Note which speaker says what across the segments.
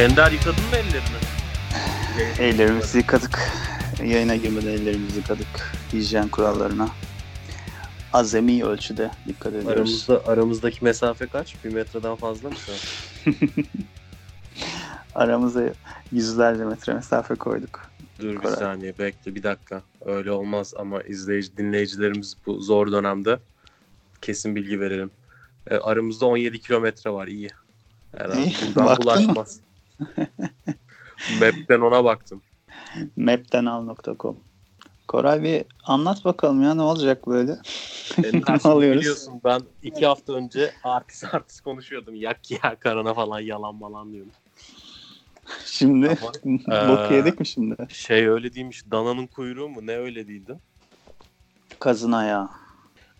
Speaker 1: Ender yıkadın mı ellerini?
Speaker 2: Ellerimizi yıkadık. Yayına girmeden ellerimizi yıkadık. Hijyen kurallarına azami ölçüde dikkat ediyoruz.
Speaker 1: Aramızda aramızdaki mesafe kaç? Bir metreden fazla mı şu an?
Speaker 2: Aramıza yüzlerce metre mesafe koyduk.
Speaker 1: Dur bir
Speaker 2: Koray.
Speaker 1: saniye bekle bir dakika. Öyle olmaz ama izleyici dinleyicilerimiz bu zor dönemde kesin bilgi verelim. E, aramızda 17 kilometre var iyi. Herhalde buradan bulaşmaz. Map'ten ona baktım.
Speaker 2: Map'tenal.com Koray bir anlat bakalım ya ne olacak böyle? Ne alıyoruz?
Speaker 1: Biliyorsun ben iki hafta önce artist artist konuşuyordum. Yak ya karana falan yalan falan diyordum.
Speaker 2: Şimdi
Speaker 1: Ama,
Speaker 2: boku
Speaker 1: eee,
Speaker 2: yedik mi şimdi?
Speaker 1: Şey öyle değilmiş. Dananın kuyruğu mu? Ne öyle değildi?
Speaker 2: Kazın ayağı.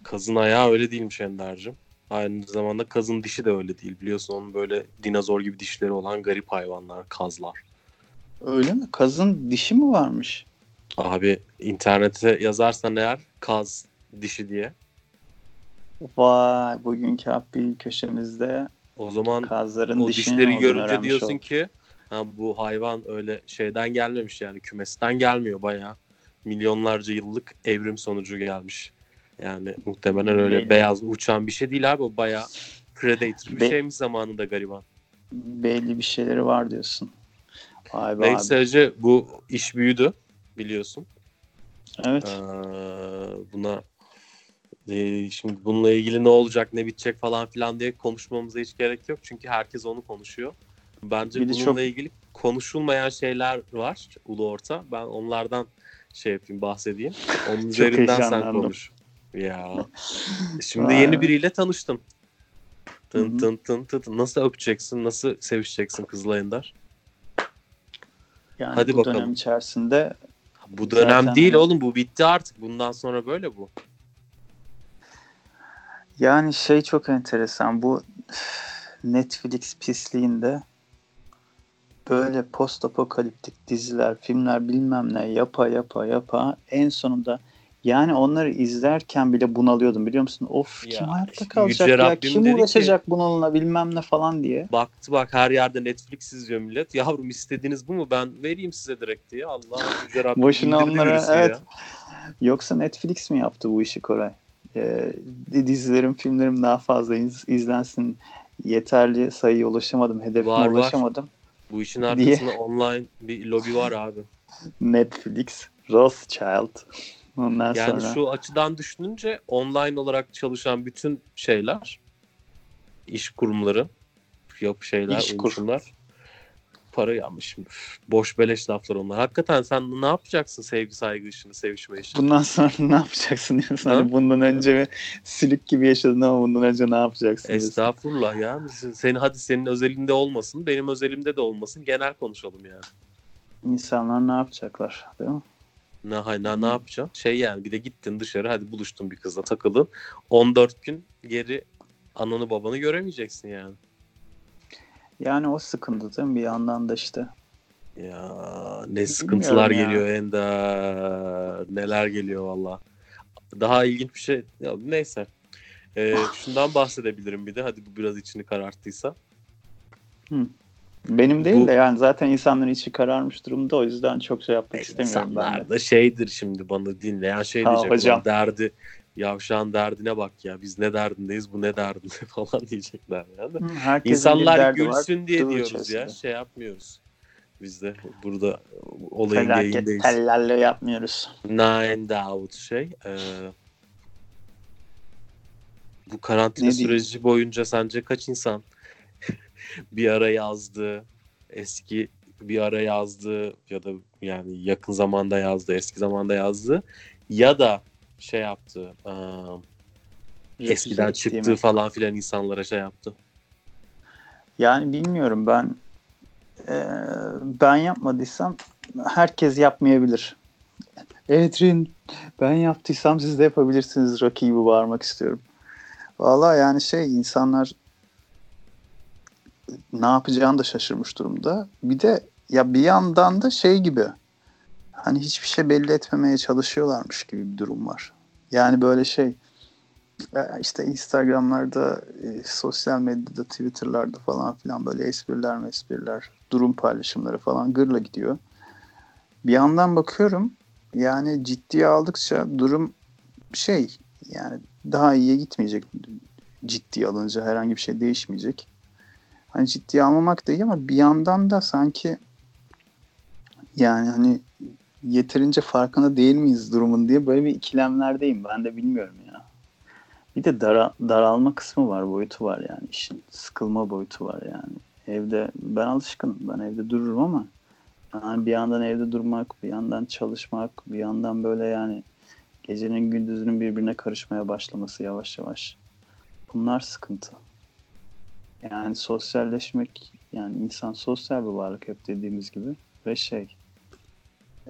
Speaker 1: Kazın ayağı öyle değilmiş Ender'cim. Aynı zamanda kazın dişi de öyle değil. Biliyorsun onun böyle dinozor gibi dişleri olan garip hayvanlar, kazlar.
Speaker 2: Öyle mi? Kazın dişi mi varmış?
Speaker 1: Abi internete yazarsan eğer kaz dişi diye.
Speaker 2: Vay bugünkü bir köşemizde
Speaker 1: O zaman
Speaker 2: kazların
Speaker 1: o dişleri görünce diyorsun
Speaker 2: olduk.
Speaker 1: ki ha, bu hayvan öyle şeyden gelmemiş yani kümesten gelmiyor bayağı. Milyonlarca yıllık evrim sonucu gelmiş. Yani muhtemelen öyle
Speaker 2: Belli.
Speaker 1: beyaz uçan bir şey değil abi o bayağı predator bir
Speaker 2: Be-
Speaker 1: şeymiş zamanında gariban.
Speaker 2: belli bir şeyleri var diyorsun. Vay be
Speaker 1: Neyse
Speaker 2: abi.
Speaker 1: Hacı, bu iş büyüdü biliyorsun.
Speaker 2: Evet.
Speaker 1: Ee, buna e, şimdi bununla ilgili ne olacak ne bitecek falan filan diye konuşmamıza hiç gerek yok. Çünkü herkes onu konuşuyor. Bence
Speaker 2: Bir
Speaker 1: bununla
Speaker 2: çok-
Speaker 1: ilgili konuşulmayan şeyler var ulu orta. Ben onlardan şey yapayım bahsedeyim. Onun üzerinden sen konuş. Ya. Şimdi yeni biriyle Tın
Speaker 2: hı.
Speaker 1: tın tın tın tın. Nasıl öpeceksin? Nasıl sevişeceksin kızla Ender?
Speaker 2: Yani
Speaker 1: hadi
Speaker 2: bu
Speaker 1: bakalım.
Speaker 2: dönem içerisinde
Speaker 1: Bu dönem
Speaker 2: Zaten
Speaker 1: değil
Speaker 2: hani-
Speaker 1: oğlum bu bitti artık. Bundan sonra böyle bu.
Speaker 2: yani şey çok enteresan bu Netflix pisliğinde böyle post apokaliptik diziler, filmler bilmem ne yapa yapa yapa en sonunda yani onları izlerken bile bunalıyordum biliyor musun? Of
Speaker 1: Ya,
Speaker 2: kim hayatta
Speaker 1: işte
Speaker 2: kalacak ya?
Speaker 1: Rabbim
Speaker 2: Kim
Speaker 1: dedi ki-
Speaker 2: uğraşacak bununla bilmem ne falan diye.
Speaker 1: Baktı bak her yerde Netflix izliyor millet. Yavrum istediğiniz bu mu? Ben vereyim size direkt diye. Allah Yüce Rabbim
Speaker 2: Boşuna onlara evet.
Speaker 1: ya.
Speaker 2: Yoksa Netflix mi yaptı bu işi Koray? Ee, dizilerim, filmlerim daha fazla iz- izlensin. Yeterli sayıya ulaşamadım, hedefime
Speaker 1: Var, var.
Speaker 2: ulaşamadım.
Speaker 1: Bu işin
Speaker 2: Diye.
Speaker 1: arkasında online bir lobi var abi.
Speaker 2: Netflix, Rothschild. Ondan
Speaker 1: Yani
Speaker 2: sonra
Speaker 1: şu açıdan düşününce online olarak çalışan bütün şeyler, iş kurumları, yapı şeyler,
Speaker 2: İş kur.
Speaker 1: oluşumlar para yanmış. Boş beleş laflar onlar. Hakikaten sen ne yapacaksın sevgi saygı işini, sevişme işini?
Speaker 2: bundan sonra ne yapacaksın diyorsun.
Speaker 1: Ha?
Speaker 2: Hani bundan önce sülük gibi yaşadın ama bundan önce ne yapacaksın diyorsun.
Speaker 1: Estağfurullah ya. Senin hadi senin özelinde olmasın, benim özelimde de olmasın. Genel konuşalım yani.
Speaker 2: İnsanlar ne yapacaklar değil mi?
Speaker 1: Ne, ne, ne yapacaksın? Şey yani bir de gittin dışarı hadi buluştun bir kızla takıldın. 14 gün geri ananı babanı göremeyeceksin yani.
Speaker 2: Yani o sıkıntı değil mi? Bir yandan da işte.
Speaker 1: Ya ne sıkıntılar
Speaker 2: ya.
Speaker 1: geliyor Ender. Neler geliyor valla. Daha ilginç bir şey. Ya, neyse. Ee, şundan bahsedebilirim bir de. Hadi bu biraz içini kararttıysa.
Speaker 2: Benim değil
Speaker 1: Bu-
Speaker 2: de yani zaten insanların içi kararmış durumda o yüzden çok şey yapmak istemiyorum ben
Speaker 1: da şeydir şimdi bana dinleyen şey
Speaker 2: Ha,
Speaker 1: diyecek.
Speaker 2: hocam.
Speaker 1: "Ulan Derdi yavşağın derdine bak ya biz ne derdindeyiz bu ne derdinde falan diyecekler yani.
Speaker 2: Hı,
Speaker 1: İnsanlar
Speaker 2: derdi var.
Speaker 1: gülsün diye diyoruz ya
Speaker 2: içerisinde.
Speaker 1: şey yapmıyoruz. Biz de burada olayın
Speaker 2: Felaket
Speaker 1: yayındayız.
Speaker 2: tellerle yapmıyoruz.
Speaker 1: Nine Doubt şey. e, bu karantina
Speaker 2: Ne diyeyim?
Speaker 1: süreci boyunca sence kaç insan bir ara yazdı, eski bir ara yazdı ya da yani yakın zamanda yazdı, eski zamanda yazdı ya da şey yaptı, e, eskiden çıktığı falan filan insanlara şey yaptı.
Speaker 2: Yani bilmiyorum ben e, ben yapmadıysam herkes yapmayabilir. Edrin ben yaptıysam siz de yapabilirsiniz Rocky gibi bağırmak istiyorum. Valla yani şey insanlar ne yapacağını da şaşırmış durumda. Bir de ya bir yandan da şey gibi hani hiçbir şey belli etmemeye çalışıyorlarmış gibi bir durum var. Yani böyle şey işte Instagram'larda, e, sosyal medyada, Twitter'larda falan filan böyle espriler espriler, durum paylaşımları falan gırla gidiyor. Bir yandan bakıyorum yani ciddiye aldıkça durum şey yani daha iyiye gitmeyecek ciddiye alınca herhangi bir şey değişmeyecek. Hani ciddiye almamak da iyi ama bir yandan da sanki yani hani yeterince farkında değil miyiz durumun diye böyle bir ikilemlerdeyim. Ben de bilmiyorum ya. Bir de dara, daralma kısmı var, boyutu var yani işin. Sıkılma boyutu var yani. Evde ben alışkınım. Ben evde dururum ama yani bir yandan evde durmak, bir yandan çalışmak, bir yandan böyle yani gecenin gündüzünün birbirine karışmaya başlaması yavaş yavaş. Bunlar sıkıntı. Yani sosyalleşmek, yani insan sosyal bir varlık hep dediğimiz gibi ve şey,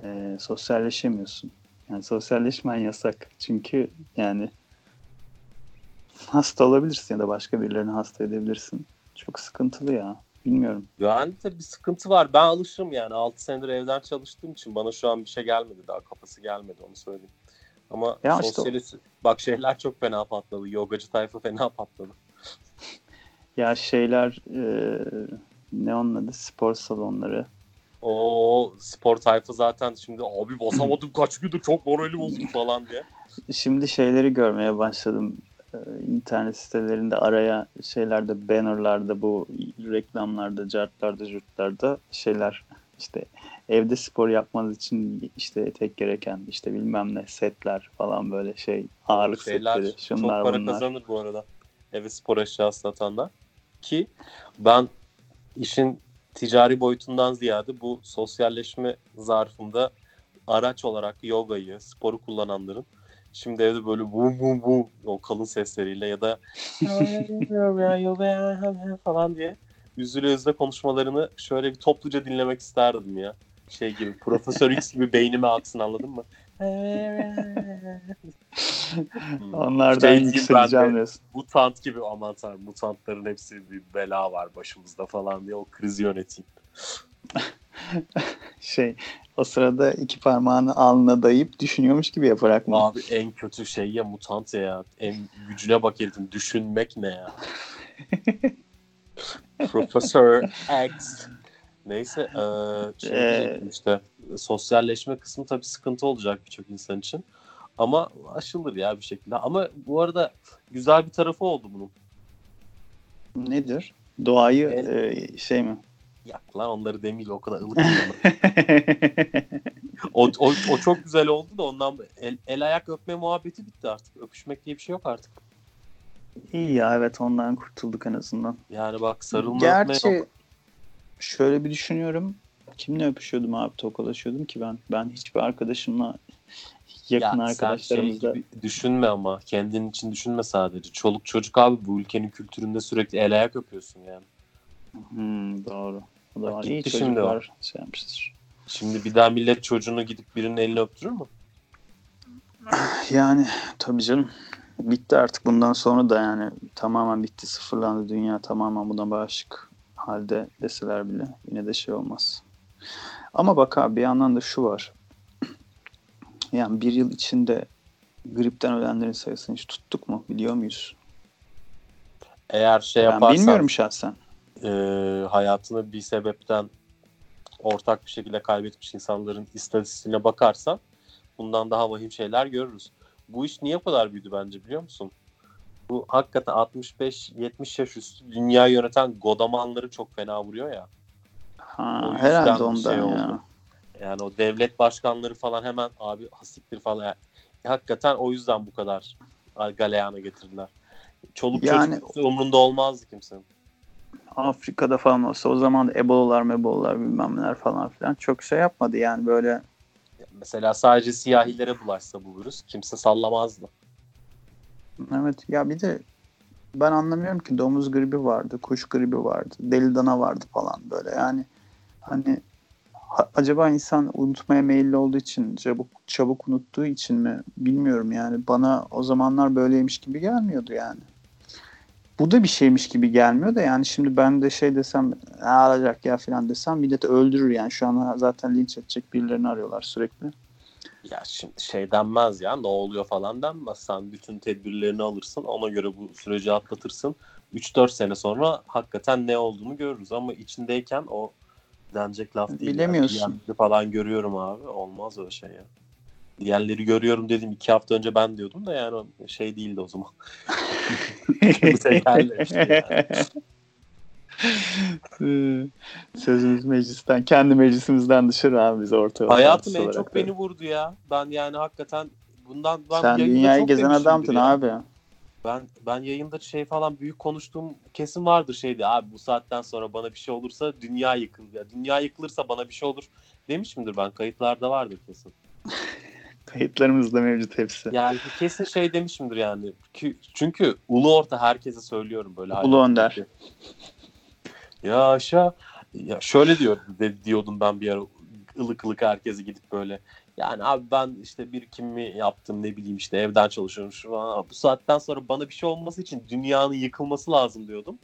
Speaker 2: e, sosyalleşemiyorsun. Yani sosyalleşmen yasak. Çünkü yani hasta olabilirsin ya da başka birilerini hasta edebilirsin. Çok sıkıntılı ya. Bilmiyorum.
Speaker 1: Yani de bir sıkıntı var. Ben alışırım yani. 6 senedir evden çalıştığım için bana şu an bir şey gelmedi. Daha kafası gelmedi onu söyleyeyim. Ama ya sosyalist... işte bak şeyler çok fena patladı. Yogacı tayfa fena patladı.
Speaker 2: Ya şeyler e, ne onun adı? Spor salonları.
Speaker 1: O spor tayfa zaten şimdi abi basamadım kaç gündür çok morali bozuk falan diye.
Speaker 2: Şimdi şeyleri görmeye başladım. Ee, internet sitelerinde araya şeylerde bannerlarda bu reklamlarda, cartlarda, jurtlarda şeyler işte evde spor yapmanız için işte tek gereken işte bilmem ne setler falan böyle şey ağırlık şeyler, setleri şunlar
Speaker 1: çok para
Speaker 2: bunlar.
Speaker 1: kazanır bu arada eve spor eşyası satanlar ki ben işin ticari boyutundan ziyade bu sosyalleşme zarfında araç olarak yogayı, sporu kullananların Şimdi evde böyle bum bum bum o kalın sesleriyle ya da falan diye üzüle üzüle konuşmalarını şöyle bir topluca dinlemek isterdim ya. Şey gibi Profesör X gibi beynime aksın anladın mı?
Speaker 2: Onlardan şey yükseleceğim diyorsun.
Speaker 1: Mutant gibi aman tanrım mutantların hepsi bir bela var başımızda falan diye o krizi yöneteyim.
Speaker 2: şey o sırada iki parmağını alnına dayayıp düşünüyormuş gibi yaparak mı?
Speaker 1: Abi en kötü şey ya mutant ya. En gücüne bak herifin. Düşünmek ne ya? Professor X. Neyse ee, şey ee, işte sosyalleşme kısmı tabii sıkıntı olacak birçok insan için. Ama aşılır ya bir şekilde. Ama bu arada güzel bir tarafı oldu bunun.
Speaker 2: Nedir? Doğayı en, e, şey mi?
Speaker 1: Yak lan onları demeyle o kadar ılık o, o, o çok güzel oldu da ondan el, el ayak öpme muhabbeti bitti artık. Öpüşmek diye bir şey yok artık.
Speaker 2: İyi ya evet ondan kurtulduk en azından.
Speaker 1: Yani bak sarılma
Speaker 2: Gerçi yok. Şöyle bir düşünüyorum. Kimle öpüşüyordum abi tokalaşıyordum ki ben. Ben hiçbir arkadaşımla yakın ya arkadaşlarımızla. Şey
Speaker 1: düşünme ama kendin için düşünme sadece. Çoluk çocuk abi bu ülkenin kültüründe sürekli el ayak öpüyorsun yani.
Speaker 2: Hmm, doğru. O da var. İyi şimdi var. Şey yapmıştır.
Speaker 1: Şimdi bir daha millet çocuğunu gidip birinin elini öptürür mü?
Speaker 2: Yani tabii canım. Bitti artık bundan sonra da yani tamamen bitti sıfırlandı dünya tamamen buna bağışık halde deseler bile yine de şey olmaz. Ama bak abi bir yandan da şu var. Yani bir yıl içinde gripten ölenlerin sayısını hiç tuttuk mu biliyor muyuz?
Speaker 1: Eğer şey ben yaparsan...
Speaker 2: bilmiyorum şahsen
Speaker 1: e, hayatını bir sebepten ortak bir şekilde kaybetmiş insanların istatistiğine bakarsan bundan daha vahim şeyler görürüz. Bu iş niye bu kadar büyüdü bence biliyor musun? Bu hakikaten 65-70 yaş üstü dünya yöneten godamanları çok fena vuruyor ya.
Speaker 2: Ha, herhalde ondan şey oldu. ya.
Speaker 1: Yani o devlet başkanları falan hemen abi hasiktir falan. Yani, hakikaten o yüzden bu kadar galeyana getirdiler. Çoluk yani, çocuk umrunda olmazdı kimsenin.
Speaker 2: Afrika'da falan olsa o zaman da Ebolalar, Mebolalar bilmem neler falan filan çok şey yapmadı yani böyle.
Speaker 1: Mesela sadece siyahilere bulaşsa bu virüs kimse sallamazdı.
Speaker 2: Evet ya bir de ben anlamıyorum ki domuz gribi vardı, kuş gribi vardı, deli dana vardı falan böyle. Yani hani acaba insan unutmaya meyilli olduğu için çabuk çabuk unuttuğu için mi bilmiyorum yani. Bana o zamanlar böyleymiş gibi gelmiyordu yani. Bu da bir şeymiş gibi gelmiyor da yani şimdi ben de şey desem alacak ya falan desem millet öldürür yani. Şu an zaten linç edecek birilerini arıyorlar sürekli.
Speaker 1: Ya şimdi şey denmez ya ne oluyor falan denmez. Sen bütün tedbirlerini alırsın ona göre bu süreci atlatırsın. 3-4 sene sonra hakikaten ne olduğunu görürüz ama içindeyken o denecek laf değil.
Speaker 2: Bilemiyorsun.
Speaker 1: Yani. Falan görüyorum abi. Olmaz öyle şey ya. Diğerleri görüyorum dedim iki hafta önce ben diyordum da yani şey değildi o zaman. Tekerlemişti yani.
Speaker 2: Ee, Sözümüz meclisten, kendi meclisimizden dışarı abi biz orta yol
Speaker 1: Hayatım en çok beni vurdu ya. Ben yani hakikaten bundan ben
Speaker 2: Sen dünyayı gezen adamdın
Speaker 1: ya.
Speaker 2: abi.
Speaker 1: Ben ben yayında şey falan büyük konuştuğum kesin vardır şeydi. Abi bu saatten sonra bana bir şey olursa dünya yıkılır. Ya dünya yıkılırsa bana bir şey olur demişimdir ben. Kayıtlarda vardır kesin.
Speaker 2: Kayıtlarımız da mevcut hepsi.
Speaker 1: Yani kesin şey demişimdir yani. Çünkü ulu orta herkese söylüyorum böyle.
Speaker 2: Ulu Önder.
Speaker 1: Yaşa. Ya şöyle diyor de, diyordum ben bir ara ılık ılık herkese gidip böyle. Yani abi ben işte birikimimi yaptım ne bileyim işte evden çalışıyorum şu an. Bu saatten sonra bana bir şey olması için dünyanın yıkılması lazım diyordum.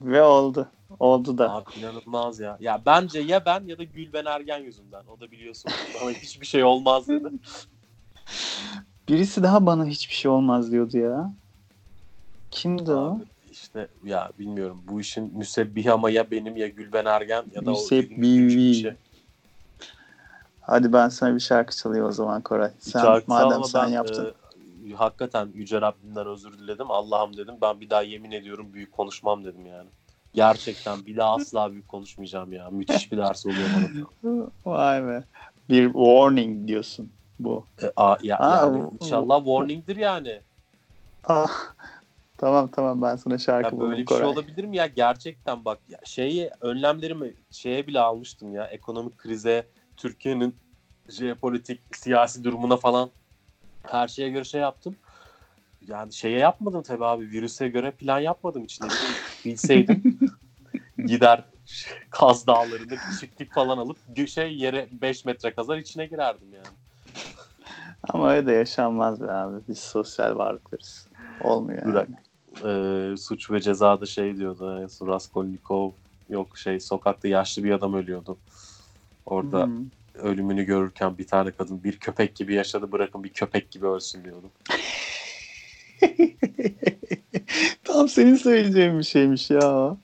Speaker 2: Ve oldu. Oldu da.
Speaker 1: Abi inanılmaz ya. Ya bence ya ben ya da Gülben Ergen yüzünden. O da biliyorsun bana hiçbir şey olmaz dedi.
Speaker 2: Birisi daha bana hiçbir şey olmaz diyordu ya. Kimdi o?
Speaker 1: İşte ya bilmiyorum bu işin müsebbihi ama ya benim ya Gülben Ergen ya da
Speaker 2: Müsebbihi.
Speaker 1: şey.
Speaker 2: Hadi ben sana bir şarkı çalayım o zaman Koray. Sen
Speaker 1: Şarkı
Speaker 2: madem sen
Speaker 1: ben,
Speaker 2: yaptın.
Speaker 1: e, hakikaten Yüce Rabbimden özür diledim. Allah'ım dedim. Ben bir daha yemin ediyorum büyük konuşmam dedim yani. Gerçekten bir daha asla büyük konuşmayacağım ya. Müthiş bir ders oluyor bana.
Speaker 2: Vay be. Bir warning diyorsun bu.
Speaker 1: E, a, ya,
Speaker 2: Aa,
Speaker 1: yani inşallah warning'dir yani.
Speaker 2: Ah. Tamam tamam ben sana şarkı
Speaker 1: Ya
Speaker 2: buldum
Speaker 1: böyle bir şey
Speaker 2: Koray.
Speaker 1: olabilir mi ya? Gerçekten bak ya şeyi önlemlerimi şeye bile almıştım ya. Ekonomik krize, Türkiye'nin jeopolitik, siyasi durumuna falan her şeye göre şey yaptım. Yani şeye yapmadım tabii abi. Virüse göre plan yapmadım içinde. Bilseydim gider Kaz Dağları'nda çiftlik falan alıp şey yere 5 metre kazar içine girerdim yani.
Speaker 2: Ama öyle de yaşanmaz be abi. Biz sosyal varlıklarız. Olmuyor yani.
Speaker 1: Ee, suç ve cezada şey diyordu. son Raskolnikov yok şey sokakta yaşlı bir adam ölüyordu. Orada
Speaker 2: Hmm.
Speaker 1: ölümünü görürken bir tane kadın bir köpek gibi yaşadı bırakın bir köpek gibi ölsün diyordu.
Speaker 2: Tam senin söyleyeceğin bir şeymiş ya.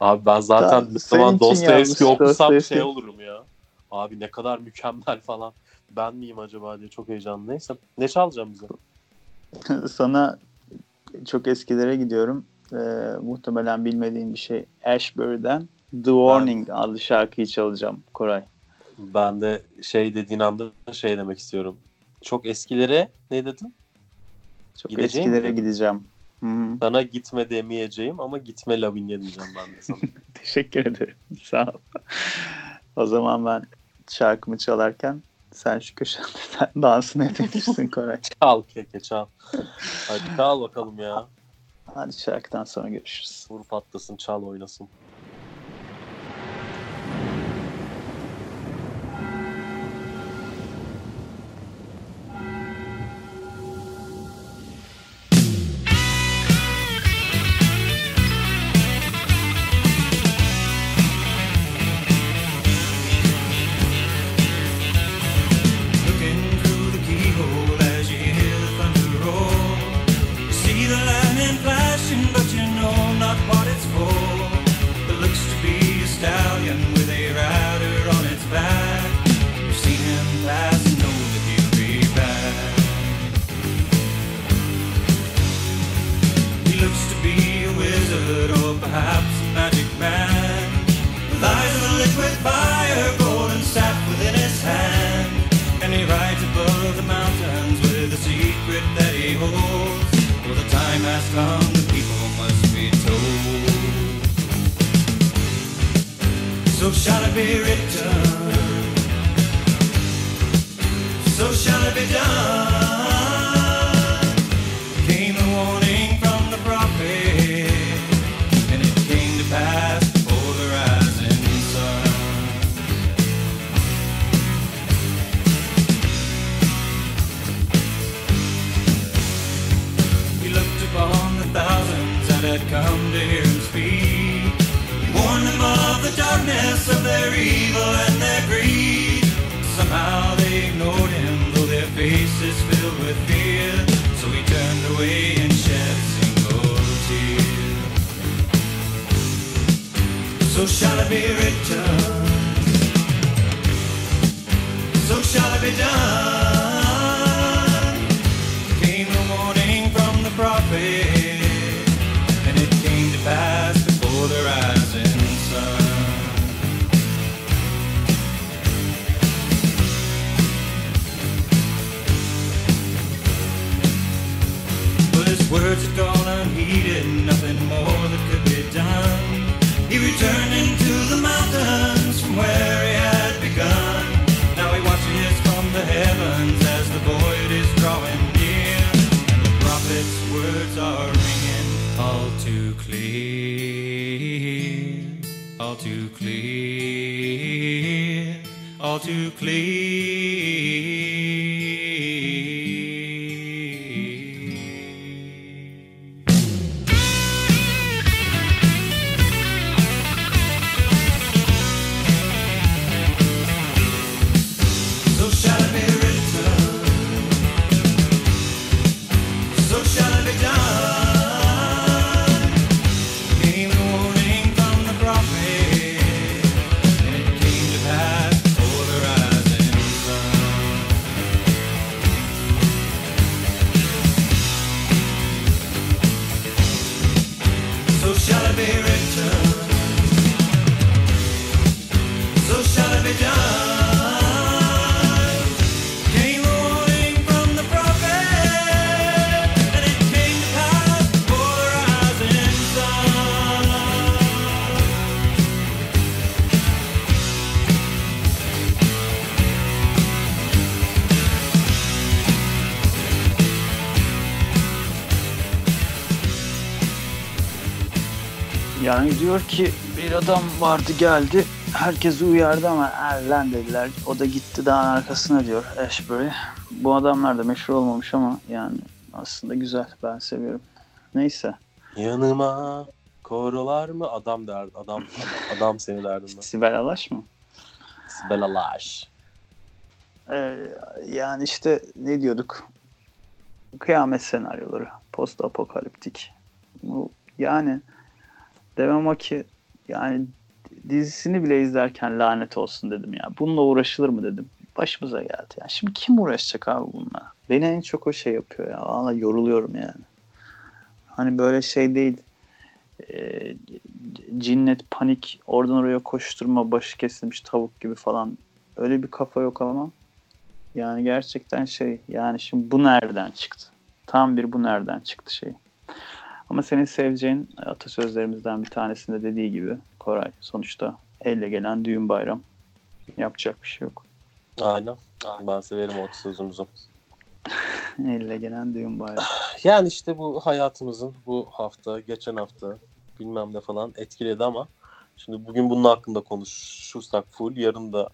Speaker 1: Abi ben zaten zaman
Speaker 2: için
Speaker 1: Dostoyevski okusam
Speaker 2: Dostoyevski.
Speaker 1: şey olurum ya. Abi ne kadar mükemmel falan. Ben miyim acaba diye çok heyecanlı. Neyse ne çalacağım bize?
Speaker 2: Sana çok eskilere gidiyorum. Ee, muhtemelen bilmediğin bir şey. Ashbury'den The Warning adlı şarkıyı çalacağım Koray.
Speaker 1: Ben de şey dediğin anda şey demek istiyorum. Çok eskilere ne dedin?
Speaker 2: Çok
Speaker 1: Gideceğim
Speaker 2: eskilere
Speaker 1: mi?
Speaker 2: gideceğim. Hı hı.
Speaker 1: Sana gitme demeyeceğim ama gitme Lavinia diyeceğim ben de sana.
Speaker 2: Teşekkür ederim. Sağ ol. O zaman ben şarkımı çalarken sen şu köşede sen dansını edebilirsin Koray.
Speaker 1: çal keke çal. Hadi çal bakalım ya.
Speaker 2: Hadi şarkıdan sonra görüşürüz.
Speaker 1: Vur patlasın çal oynasın.
Speaker 3: spirit.
Speaker 2: Yani diyor ki bir adam vardı geldi. Herkesi uyardı ama erlen dediler. O da gitti dağın arkasına diyor Ashbury. Bu adamlar da meşhur olmamış ama yani aslında güzel. Ben seviyorum. Neyse.
Speaker 1: Yanıma korular mı? Adam derdi. Adam adam seni derdim ben.
Speaker 2: Sibel Alaş mı?
Speaker 1: Sibel Alaş.
Speaker 2: Ee, yani işte ne diyorduk? Kıyamet senaryoları. Post apokaliptik. Bu yani demem o ki yani dizisini bile izlerken lanet olsun dedim ya. Bununla uğraşılır mı dedim. Başımıza geldi. Yani şimdi kim uğraşacak abi bununla? Beni en çok o şey yapıyor ya. Valla yoruluyorum yani. Hani böyle şey değil. Ee, cinnet, panik, oradan oraya koşturma, başı kesilmiş tavuk gibi falan. Öyle bir kafa yok ama yani gerçekten şey yani şimdi bu nereden çıktı? Tam bir bu nereden çıktı şey. Ama senin seveceğin atasözlerimizden bir tanesinde dediği gibi Koray sonuçta elle gelen düğün bayram. Yapacak bir şey yok.
Speaker 1: Aynen. Ben severim o sözümüzü.
Speaker 2: elle gelen düğün bayram.
Speaker 1: Yani işte bu hayatımızın bu hafta, geçen hafta bilmem ne falan etkiledi ama şimdi bugün bunun hakkında konuşursak full, yarın da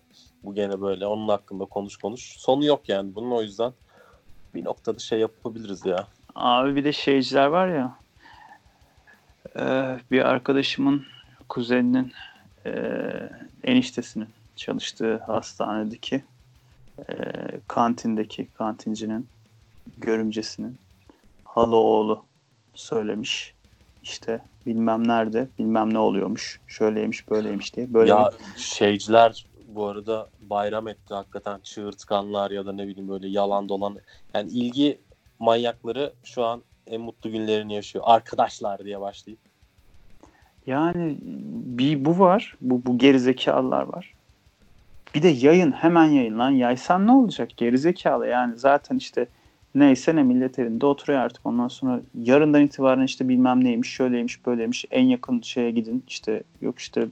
Speaker 1: bu gene böyle onun hakkında konuş konuş. Sonu yok yani bunun o yüzden bir noktada şey yapabiliriz ya.
Speaker 2: Abi bir de şeyciler var ya e, bir arkadaşımın kuzeninin e, eniştesinin çalıştığı hastanedeki e, kantindeki kantincinin görümcesinin hala oğlu söylemiş. İşte bilmem nerede bilmem ne oluyormuş. Şöyleymiş böyleymiş diye. Böyle
Speaker 1: ya şeyciler bu arada bayram etti hakikaten. Çığırtkanlar ya da ne bileyim böyle yalan dolan. Yani ilgi manyakları şu an en mutlu günlerini yaşıyor. Arkadaşlar diye başlayıp.
Speaker 2: Yani bir bu var. Bu, bu gerizekalılar var. Bir de yayın hemen yayın lan. Yaysan ne olacak? Gerizekalı yani zaten işte neyse ne millet elinde oturuyor artık. Ondan sonra yarından itibaren işte bilmem neymiş, şöyleymiş, böyleymiş. En yakın şeye gidin. işte yok işte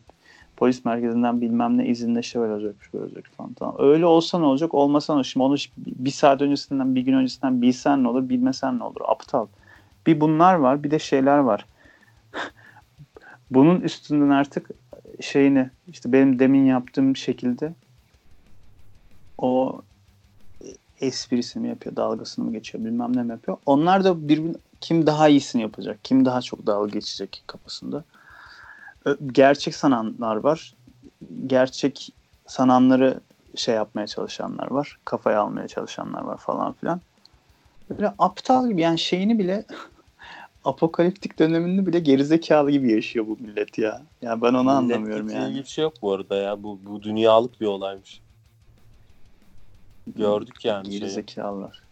Speaker 2: polis merkezinden bilmem ne izinle şöyle olacakmış, böyle olacak falan. Tamam. Öyle olsa ne olacak? Olmasa ne olur? Şimdi onu bir saat öncesinden, bir gün öncesinden bilsen ne olur, bilmesen ne olur? Aptal. Bir bunlar var, bir de şeyler var. Bunun üstünden artık şeyini işte benim demin yaptığım şekilde o esprisini mi yapıyor, dalgasını mı geçiyor, bilmem ne mi yapıyor. Onlar da birbirine kim daha iyisini yapacak, kim daha çok dalga geçecek kafasında. Gerçek sananlar var. Gerçek sananları şey yapmaya çalışanlar var. Kafaya almaya çalışanlar var falan filan. Böyle aptal gibi yani şeyini bile apokaliptik döneminde bile gerizekalı gibi yaşıyor bu millet ya. Ya ben onu anlamıyorum
Speaker 1: Milletlikle
Speaker 2: yani.
Speaker 1: ilgili bir şey yok bu arada ya. Bu, bu dünyalık bir olaymış. Gördük yani şeyi.
Speaker 2: Gerizekalılar.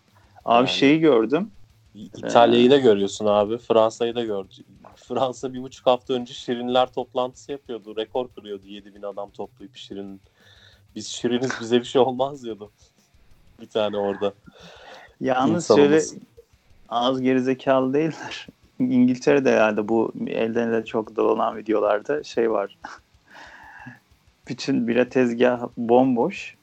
Speaker 2: Abi
Speaker 1: Yani.
Speaker 2: şeyi gördüm.
Speaker 1: İtalya'yı da görüyorsun abi. Fransa'yı da gördük. Fransa bir buçuk hafta önce Şirinler toplantısı yapıyordu. Rekor kırıyordu 7000 adam toplayıp Şirin. Biz Şiriniz bize bir şey olmaz diyordu. Bir tane orada.
Speaker 2: Yalnız şöyle az gerizekalı değiller. İngiltere'de herhalde bu elden ele çok dolanan videolarda şey var. Bütün bira tezgahı bomboş.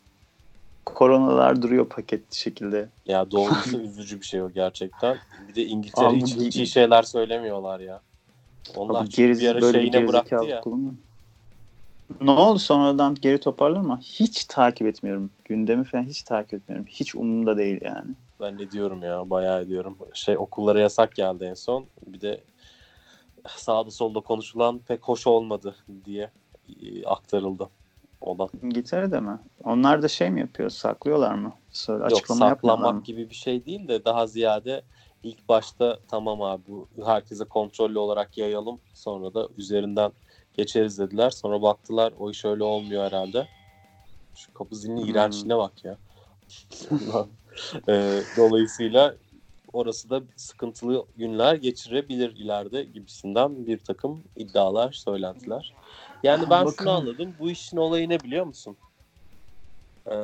Speaker 2: Koronalar duruyor paketli şekilde.
Speaker 1: Ya doğrusu üzücü bir şey o gerçekten. Bir de İngiltere
Speaker 2: Abi
Speaker 1: hiç, iyi şeyler söylemiyorlar ya. Onlar
Speaker 2: Abi geriz,
Speaker 1: bir ara
Speaker 2: böyle
Speaker 1: şeyine bıraktı ya.
Speaker 2: kullanıyor. Ne oldu sonradan geri toparlar mı? Hiç takip etmiyorum. Gündemi falan hiç takip etmiyorum. Hiç umurumda değil yani.
Speaker 1: Ben ne diyorum ya bayağı ediyorum. Şey okullara yasak geldi en son. Bir de sağda solda konuşulan pek hoş olmadı diye e, aktarıldı. Olan.
Speaker 2: İngiltere'de mi? Onlar da şey mi yapıyor? Saklıyorlar mı? Söyle,
Speaker 1: Yok saklamak gibi bir şey değil de daha ziyade ilk başta tamam abi bu herkese kontrollü olarak yayalım sonra da üzerinden geçeriz dediler. Sonra baktılar o iş öyle olmuyor herhalde. Şu kapı zilinin
Speaker 2: Hmm.
Speaker 1: iğrençliğine bak ya. Ee, dolayısıyla orası da sıkıntılı günler geçirebilir ileride gibisinden bir takım iddialar, söylentiler. Yani ben şunu
Speaker 2: Bakalım.
Speaker 1: anladım. Bu işin olayı ne biliyor musun? Ee,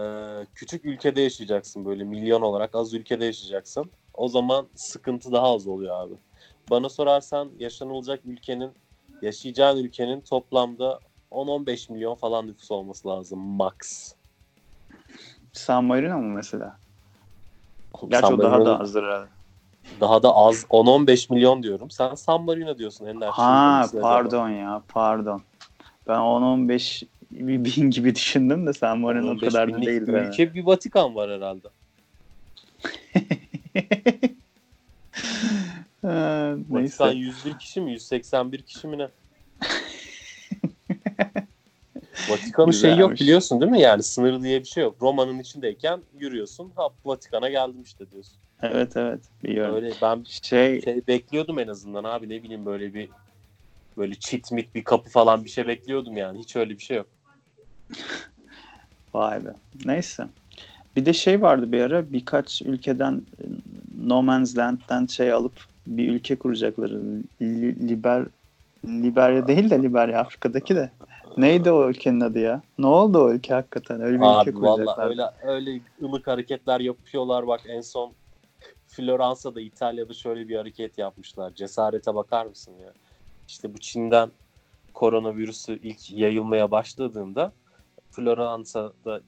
Speaker 1: küçük ülkede yaşayacaksın böyle milyon olarak az ülkede yaşayacaksın. O zaman sıkıntı daha az oluyor abi. Bana sorarsan yaşanılacak ülkenin yaşayacağın ülkenin toplamda 10-15 milyon falan nüfus olması lazım max.
Speaker 2: San Marino mu mesela? Gerçi o
Speaker 1: San
Speaker 2: daha
Speaker 1: Marino'nun
Speaker 2: da azdır herhalde.
Speaker 1: daha da az 10-15 milyon diyorum. Sen San Marino diyorsun Ender.
Speaker 2: Ha pardon ya pardon. Ben 10-15 bin gibi düşündüm de San Marino o
Speaker 1: 15
Speaker 2: kadar da değil. be.
Speaker 1: ülke bir Vatikan var herhalde.
Speaker 2: Ha,
Speaker 1: Vatikan
Speaker 2: Neyse.
Speaker 1: 101 kişi mi? 181 kişi mi ne? Vatikan'ın şeyi yok
Speaker 2: Güzelmiş.
Speaker 1: biliyorsun değil mi? Yani sınır diye bir şey yok. Roma'nın içindeyken yürüyorsun. Ha Vatikan'a geldim işte diyorsun.
Speaker 2: Evet evet biliyorum.
Speaker 1: Öyle ben
Speaker 2: Şey
Speaker 1: şey bekliyordum en azından abi ne bileyim böyle bir böyle çit mit bir kapı falan bir şey bekliyordum yani. Hiç öyle bir şey yok.
Speaker 2: vay be. Neyse. Bir de şey vardı bir ara birkaç ülkeden No Man's Land'den şey alıp bir ülke kuracakları. Li- Liber Liberya değil de Liberya Afrika'daki de. Neydi o ülkenin adı ya? Ne oldu o ülke hakikaten? Öyle bir ülke
Speaker 1: Abi valla
Speaker 2: kuracaklar.
Speaker 1: öyle öyle ılık hareketler yapıyorlar bak en son Floransa'da İtalya'da şöyle bir hareket yapmışlar. Cesarete bakar mısın ya? İşte bu Çin'den koronavirüsü ilk yayılmaya başladığında Floransa'da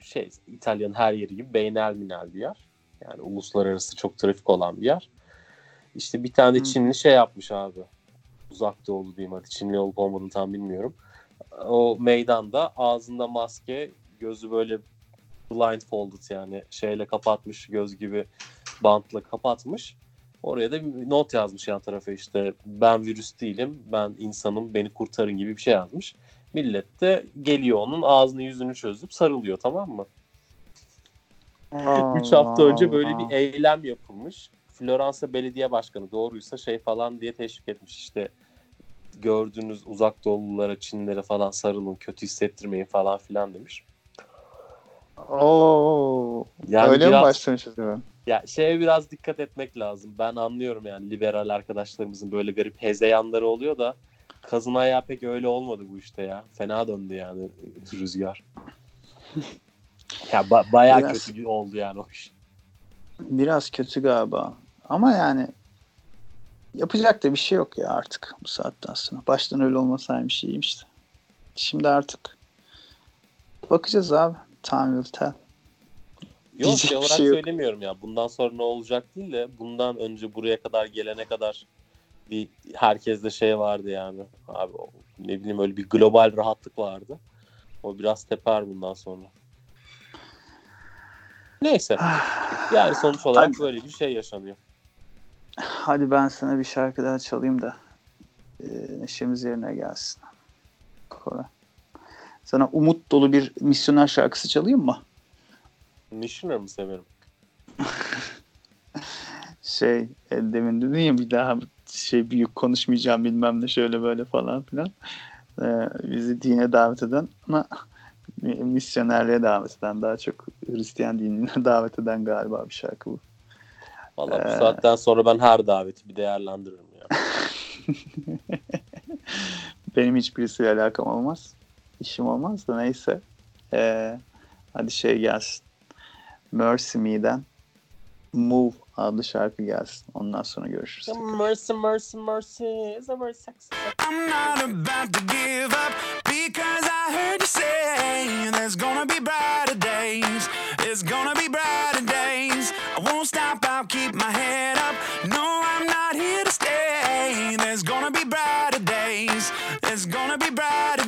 Speaker 1: şey İtalya'nın her yeri gibi beynelminel bir yer. Yani uluslararası çok trafik olan bir yer. İşte bir tane
Speaker 2: Hı.
Speaker 1: Çinli şey yapmış abi. Uzak doğulu diyeyim hadi Çinli olup olmadığını tam bilmiyorum. O meydanda ağzında maske, gözü böyle blindfolded yani şeyle kapatmış göz gibi bantla kapatmış. Oraya da bir not yazmış yan tarafa işte ben virüs değilim ben insanım beni kurtarın gibi bir şey yazmış. Millet de geliyor onun ağzını yüzünü çözüp sarılıyor tamam mı? 3 hafta önce böyle bir eylem yapılmış. Floransa Belediye Başkanı doğruysa şey falan diye teşvik etmiş işte gördüğünüz uzak doğululara, Çinlere falan sarılın, kötü hissettirmeyin falan filan demiş.
Speaker 2: Oo.
Speaker 1: Yani
Speaker 2: Öyle mi
Speaker 1: biraz,
Speaker 2: başlamış acaba?
Speaker 1: ya şeye biraz dikkat etmek lazım. Ben anlıyorum yani liberal arkadaşlarımızın böyle garip hezeyanları oluyor da kazın ayağı pek öyle olmadı bu işte ya. Fena döndü yani rüzgar. ya ba- bayağı
Speaker 2: Biraz.
Speaker 1: kötü oldu yani o iş.
Speaker 2: Biraz kötü galiba. Ama yani yapacak da bir şey yok ya artık bu saatten sonra. Baştan öyle olmasaymış iyiymiş de. Şimdi artık bakacağız abi. Time will tell.
Speaker 1: Yok
Speaker 2: Diyecek
Speaker 1: şey olarak
Speaker 2: şey yok.
Speaker 1: söylemiyorum ya. Bundan sonra ne olacak değil de bundan önce buraya kadar gelene kadar bir herkeste şey vardı yani. Abi ne bileyim öyle bir global rahatlık vardı. O biraz teper bundan sonra. Neyse. Yani sonuç olarak böyle bir şey yaşanıyor.
Speaker 2: Hadi ben sana bir şarkı daha çalayım da e, neşemiz yerine gelsin. Koray. Sana umut dolu bir misyoner şarkısı çalayım mı?
Speaker 1: Missioner mı severim?
Speaker 2: Şey e, demin dedin ya bir daha şey büyük konuşmayacağım bilmem ne şöyle böyle falan filan. Ee, bizi dine davet eden ama misyonerliğe davet eden daha çok Hristiyan dinine davet eden galiba bir şarkı bu.
Speaker 1: Valla bu
Speaker 2: Ee,
Speaker 1: saatten sonra ben her daveti bir değerlendiririm ya.
Speaker 2: Benim hiçbirisiyle alakam olmaz. İşim olmaz da neyse. Ee, hadi şey gelsin. Mercy Me'den Move adlı şarkı gelsin. Ondan sonra görüşürüz.
Speaker 1: mercy, mercy, mercy is a very sexy.
Speaker 4: I'm not about to give up because I heard you say there's gonna be brighter days. There's gonna be brighter days. I won't stop, keep my head up. No, I'm not here to stay. There's gonna be brighter days. There's gonna be brighter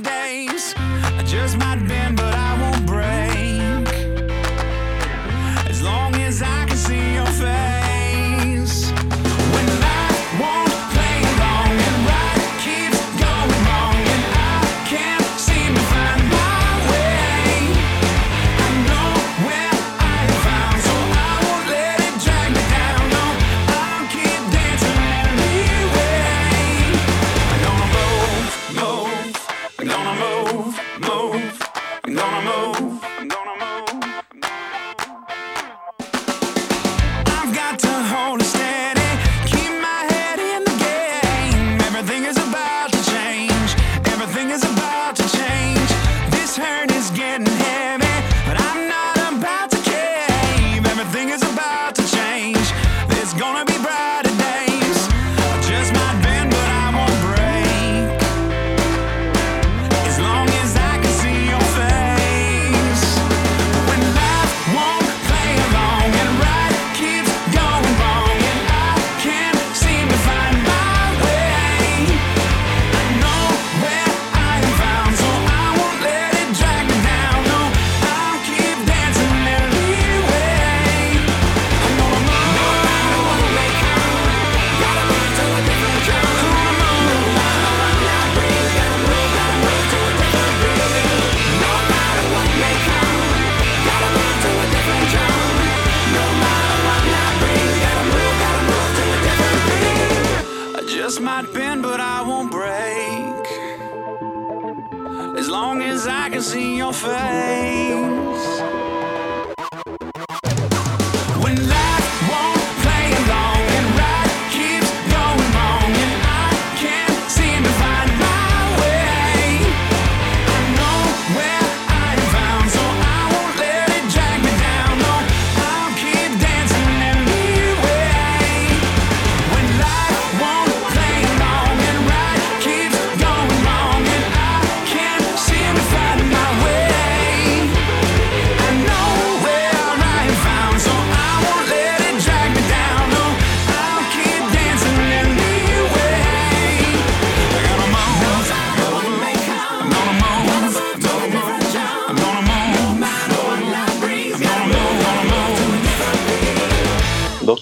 Speaker 4: pain.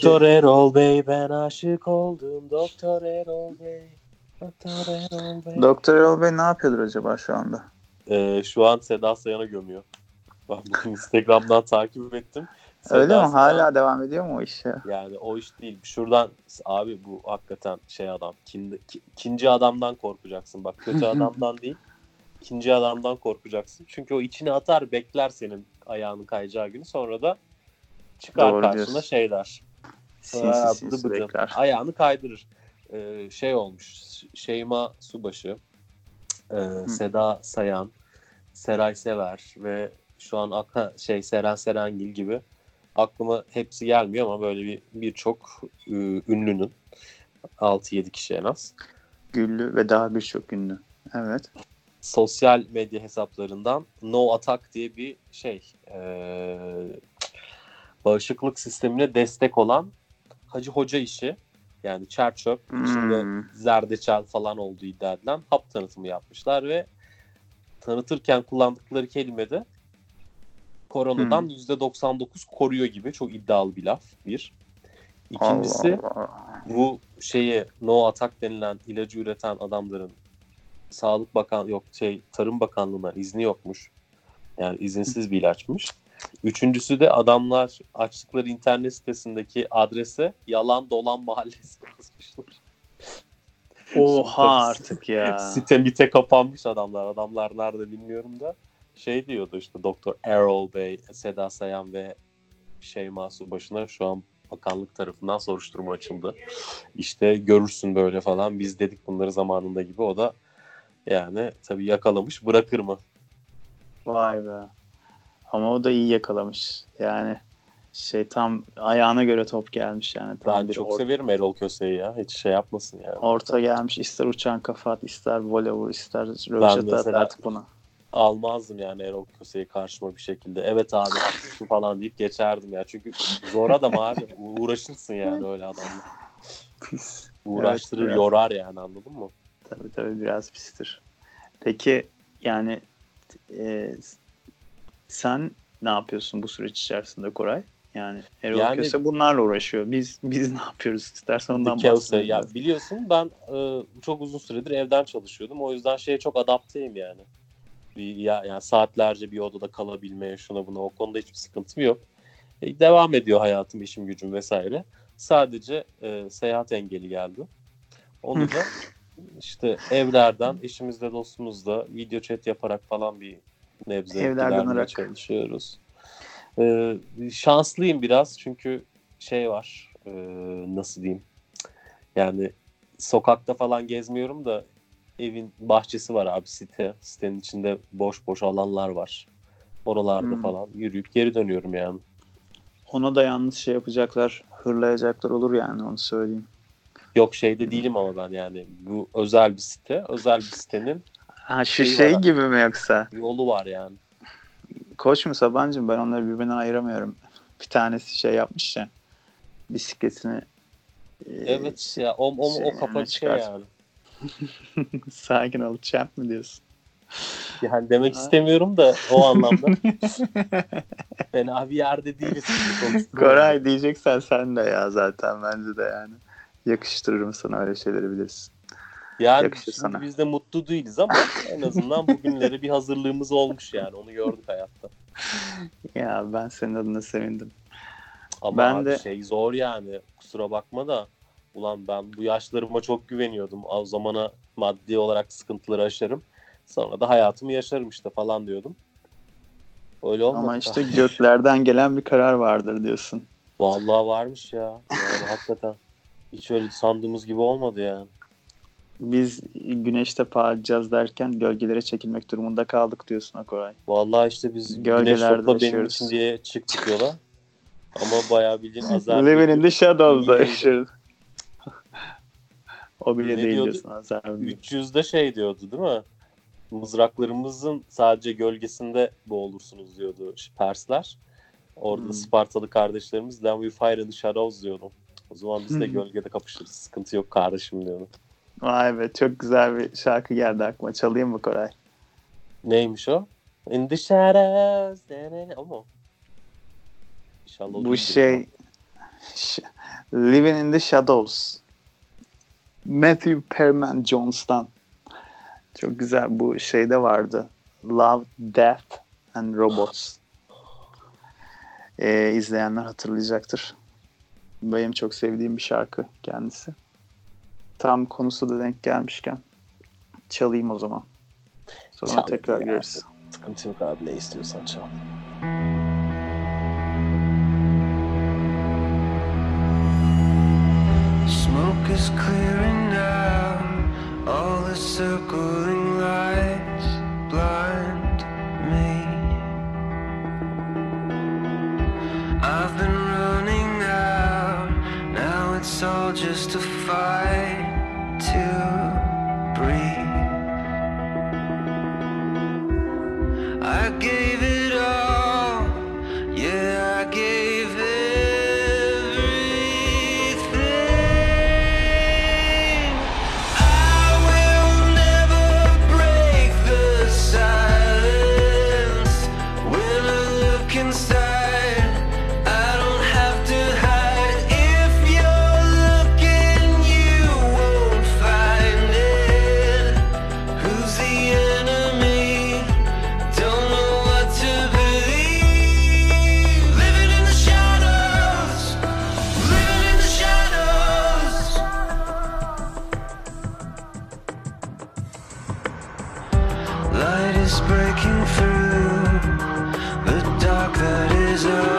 Speaker 1: Doktor Erol Bey ben aşık oldum. Doktor Erol Bey. Doktor Erol Bey.
Speaker 2: Doktor Erol Bey ne yapıyordur acaba şu anda?
Speaker 1: Ee, şu an Seda Sayan'a gömüyor. Ben bugün Instagram'dan takip ettim. Seda
Speaker 2: Öyle mi?
Speaker 1: Sayan-
Speaker 2: Hala devam ediyor mu o iş ya?
Speaker 1: Yani o iş değil. Şuradan abi bu hakikaten şey adam. Kin, ki- ikinci adamdan korkacaksın. Bak kötü adamdan değil. ikinci adamdan korkacaksın. Çünkü o içine atar bekler senin ayağının kayacağı günü. Sonra da çıkar
Speaker 2: Doğru
Speaker 1: karşına
Speaker 2: diyorsun.
Speaker 1: şeyler.
Speaker 2: Sinsi sinsi bekler.
Speaker 1: Ayağını kaydırır. Ee, şey olmuş. Şeyma Subaşı, e, Seda Sayan, Seray Sever ve şu an akla, şey Seren Serengil gibi aklıma hepsi gelmiyor ama böyle bir birçok e, ünlünün 6-7 kişi en az
Speaker 2: Güllü ve daha birçok ünlü. Evet.
Speaker 1: sosyal medya hesaplarından No Attack diye bir şey e, bağışıklık sistemine destek olan Hacı Hoca işi yani çerçöp içinde
Speaker 2: Hmm.
Speaker 1: zerdeçal falan olduğu iddia edilen hap tanıtımı yapmışlar ve tanıtırken kullandıkları kelimede koronadan
Speaker 2: Hmm.
Speaker 1: %99 koruyor gibi çok iddialı bir laf bir. İkincisi
Speaker 2: Allah Allah.
Speaker 1: bu şeye no atak denilen ilacı üreten adamların Sağlık Bakan yok şey Tarım Bakanlığı'na izni yokmuş. Yani izinsiz bir ilaçmış. Üçüncüsü de adamlar açtıkları internet sitesindeki adrese yalan dolan mahallesi yazmışlar.
Speaker 2: Oha artık ya.
Speaker 1: Site mite kapanmış adamlar. Adamlar nerede bilmiyorum da. Şey diyordu işte Doktor Errol Bey, Seda Sayan ve Şeyma Subaşı'na şu an bakanlık tarafından soruşturma açıldı. İşte görürsün böyle falan. Biz dedik bunları zamanında gibi. O da yani tabii yakalamış. Bırakır mı?
Speaker 2: Vay be. Ama o da iyi yakalamış. Yani şey tam ayağına göre top gelmiş yani. Tam
Speaker 1: Ben
Speaker 2: bir
Speaker 1: çok
Speaker 2: or-
Speaker 1: severim Erol Köse'yi ya. Hiç şey yapmasın yani.
Speaker 2: orta gelmiş. ister uçan kafa at, ister voley vur, ister röveşata at artık buna.
Speaker 1: Almazdım yani Erol Köse'yi karşıma bir şekilde. Evet abi haklısın falan deyip geçerdim ya. Çünkü zor adam abi. Uğraşırsın yani öyle adamla.
Speaker 2: Pis.
Speaker 1: Uğraştırır,
Speaker 2: biraz.
Speaker 1: yorar yani anladın mı?
Speaker 2: Tabii tabii biraz pistir. Peki yani e, sen ne yapıyorsun bu süreç içerisinde Koray? Yani Erol
Speaker 1: Yani-
Speaker 2: Köse bunlarla uğraşıyor. Biz biz ne yapıyoruz? İstersen ondan bahsedelim.
Speaker 1: ya biliyorsun ben e, çok uzun süredir evden çalışıyordum. O yüzden şeye çok adapteyim yani. Bir, ya, yani saatlerce bir odada kalabilmeye şuna buna o konuda hiçbir sıkıntım yok. E, devam ediyor hayatım, işim, gücüm vesaire. Sadece e, seyahat engeli geldi. Onu da işte evlerden, eşimizle dostumuzla video chat yaparak falan bir nebze
Speaker 2: Evler
Speaker 1: gidermeye
Speaker 2: dönerek.
Speaker 1: çalışıyoruz. E, şanslıyım biraz çünkü şey var, e, nasıl diyeyim, yani sokakta falan gezmiyorum da evin bahçesi var abi site. Sitenin içinde boş boş alanlar var. Oralarda
Speaker 2: Hmm.
Speaker 1: falan yürüyüp geri dönüyorum yani.
Speaker 2: Ona da yalnız şey yapacaklar, hırlayacaklar olur yani onu söyleyeyim.
Speaker 1: Yok şeyde değilim ama ben yani. Bu özel bir site. Özel bir sitenin
Speaker 2: Ha şu
Speaker 1: Şey
Speaker 2: şey
Speaker 1: var.
Speaker 2: gibi mi yoksa?
Speaker 1: yolu var yani.
Speaker 2: Koç mu Sabancı mı? Ben onları birbirinden ayıramıyorum. Bir tanesi şey yapmış ya. Bisikletini e,
Speaker 1: Evet ya o, o,
Speaker 2: şey,
Speaker 1: o kafa şey yani.
Speaker 2: sakin ol champ mi diyorsun?
Speaker 1: Yani demek
Speaker 2: Ha.
Speaker 1: istemiyorum da o anlamda. Fena bir yerde değiliz.
Speaker 2: Koray diyeceksen sen de ya zaten bence de yani. Yakıştırırım sana öyle şeyleri bilirsin.
Speaker 1: Yani
Speaker 2: Yakışır sana.
Speaker 1: biz de mutlu değiliz ama en azından bugünlere bir hazırlığımız olmuş yani. Onu gördük hayatta.
Speaker 2: Ya ben senin adına sevindim.
Speaker 1: Ama
Speaker 2: Ben
Speaker 1: abi
Speaker 2: de-
Speaker 1: şey zor yani. Kusura bakma da ulan ben bu yaşlarıma çok güveniyordum. O zamana maddi olarak sıkıntıları aşarım. Sonra da hayatımı yaşarım işte falan diyordum. Öyle olmadı.
Speaker 2: Ama işte göklerden gelen bir karar vardır diyorsun.
Speaker 1: Vallahi varmış ya. Yani hakikaten. Hiç öyle sandığımız gibi olmadı yani.
Speaker 2: Biz güneşte parlayacağız derken gölgelere çekilmek durumunda kaldık diyorsun ha Koray.
Speaker 1: Vallahi işte biz güneş benim için diye çıktık yola. Ama bayağı bildiğin azar.
Speaker 2: Living in the Shadows'da yaşıyoruz. o bile
Speaker 1: Ne
Speaker 2: değil
Speaker 1: diyordu?
Speaker 2: diyorsun Azar.
Speaker 1: 300'de şey diyordu değil mi? Mızraklarımızın sadece gölgesinde boğulursunuz diyordu Persler. Orada
Speaker 2: Hmm.
Speaker 1: Spartalı kardeşlerimiz then we fire in the shadows diyordu. O zaman biz de
Speaker 2: Hmm.
Speaker 1: gölgede kapışırız. Sıkıntı yok kardeşim diyordu.
Speaker 2: Vay be çok güzel bir şarkı geldi aklıma. Çalayım mı Koray?
Speaker 1: Neymiş o? In the shadows. O. İnşallah o
Speaker 2: Bu şey Living in the Shadows. Matthew Perman Jones'tan. Çok güzel bu şeyde vardı. Love, Death and Robots. Ee, izleyenler hatırlayacaktır. Benim çok sevdiğim bir şarkı kendisi. Tam konusu da denk gelmişken çalayım o zaman. Sonra
Speaker 1: Çal
Speaker 2: tekrar
Speaker 1: ya.
Speaker 2: görürüz.
Speaker 1: Sıkıntı yok abi ne istiyorsan çal.
Speaker 5: Smoke is clearing Light is breaking through the dark that is underneath.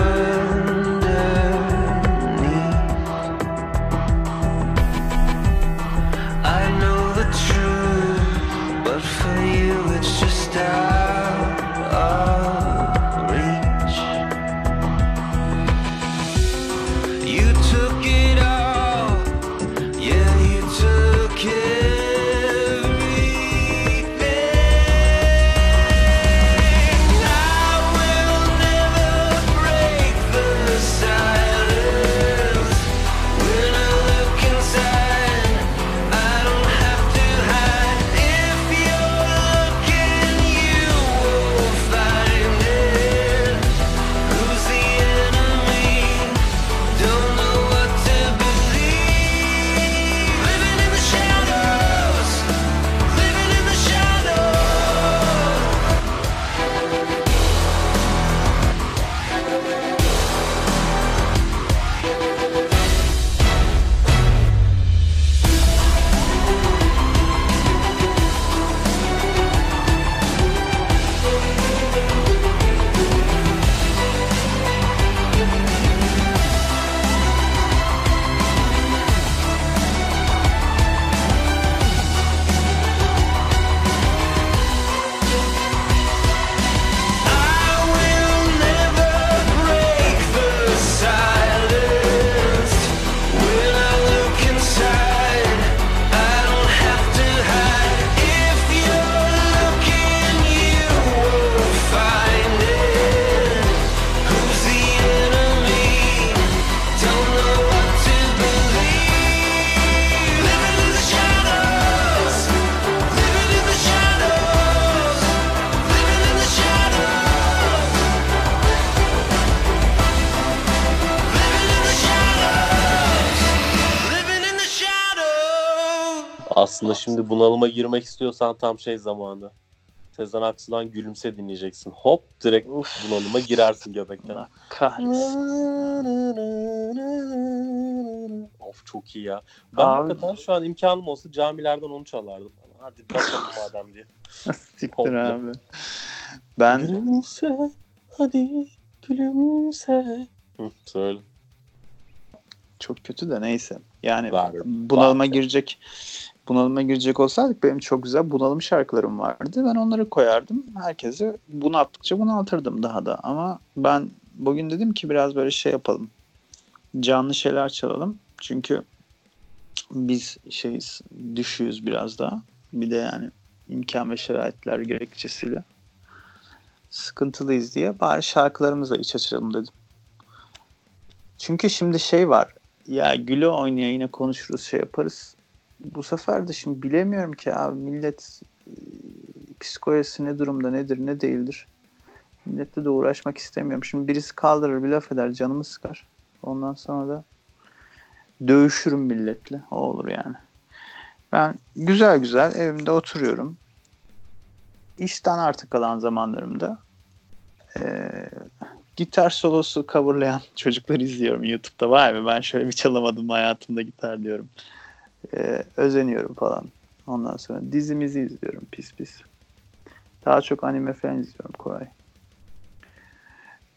Speaker 1: Aslında şimdi bunalıma girmek istiyorsan tam şey zamanı. Sezen Aksu'dan Gülümse dinleyeceksin. Hop direkt
Speaker 2: Uf.
Speaker 1: bunalıma girersin göbekten.
Speaker 2: Kahretsin.
Speaker 1: Of çok iyi ya. Ben
Speaker 2: Abi-
Speaker 1: hakikaten şu an imkanım olsa camilerden onu çalardım. Hadi bakalım madem diye.
Speaker 2: Siktir abi. Ben
Speaker 1: Gülümse hadi gülümse. Hı, söyle.
Speaker 2: çok kötü de neyse. Yani
Speaker 1: Var.
Speaker 2: bunalıma
Speaker 1: Var.
Speaker 2: girecek bunalıma girecek olsaydık benim çok güzel bunalım şarkılarım vardı. Ben onları koyardım. Herkesi bunalttıkça bunaltırdım daha da. Ama ben bugün dedim ki biraz böyle şey yapalım. Canlı şeyler çalalım. Çünkü biz şeyiz, düşüyoruz biraz daha. Bir de yani imkan ve şeraitler gerekçesiyle sıkıntılıyız diye bari şarkılarımızla iç açalım dedim. Çünkü şimdi şey var. Ya güle oynaya yine konuşuruz şey yaparız. Bu sefer de şimdi bilemiyorum ki abi millet e, psikolojisi ne durumda nedir ne değildir. Milletle de uğraşmak istemiyorum. Şimdi birisi kaldırır bir laf eder canımı sıkar. Ondan sonra da dövüşürüm milletle. O olur yani. Ben güzel güzel evimde oturuyorum. İşten artık kalan zamanlarımda eee, gitar solosu coverlayan çocukları izliyorum YouTube'da. Vay be ben şöyle bir çalamadım hayatımda gitar diyorum. Eee, özeniyorum falan. Ondan sonra dizimizi izliyorum pis pis. Daha çok anime falan izliyorum Koray.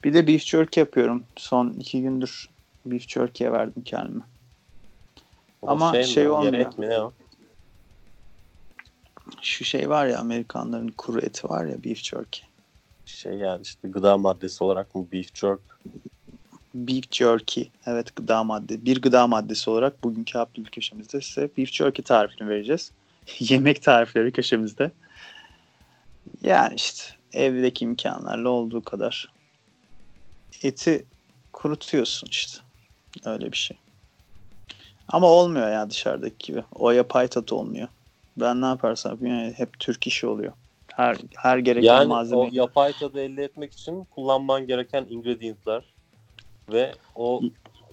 Speaker 2: Bir de beef jerky yapıyorum. Son iki gündür beef jerky'ye verdim kendime.
Speaker 1: O
Speaker 2: Ama
Speaker 1: mi?
Speaker 2: şey olmuyor.
Speaker 1: Yemek mi ne o?
Speaker 2: Şu şey var ya Amerikanların kuru eti var ya beef jerky.
Speaker 1: Şey yani işte gıda maddesi olarak mı beef jerky?
Speaker 2: Beef jerky. Evet gıda madde. Bir gıda maddesi olarak bugünkü Abdül köşemizde size beef jerky tarifini vereceğiz. Yemek tarifleri köşemizde. Yani işte evdeki imkanlarla olduğu kadar eti kurutuyorsun işte. Öyle bir şey. Ama olmuyor ya dışarıdaki gibi. O yapay tat olmuyor. Ben ne yaparsam yapayım yani hep Türk işi oluyor. Her her gereken
Speaker 1: Yani
Speaker 2: malzeme.
Speaker 1: o yapay tadı elde etmek için kullanman gereken ingredientlar ve o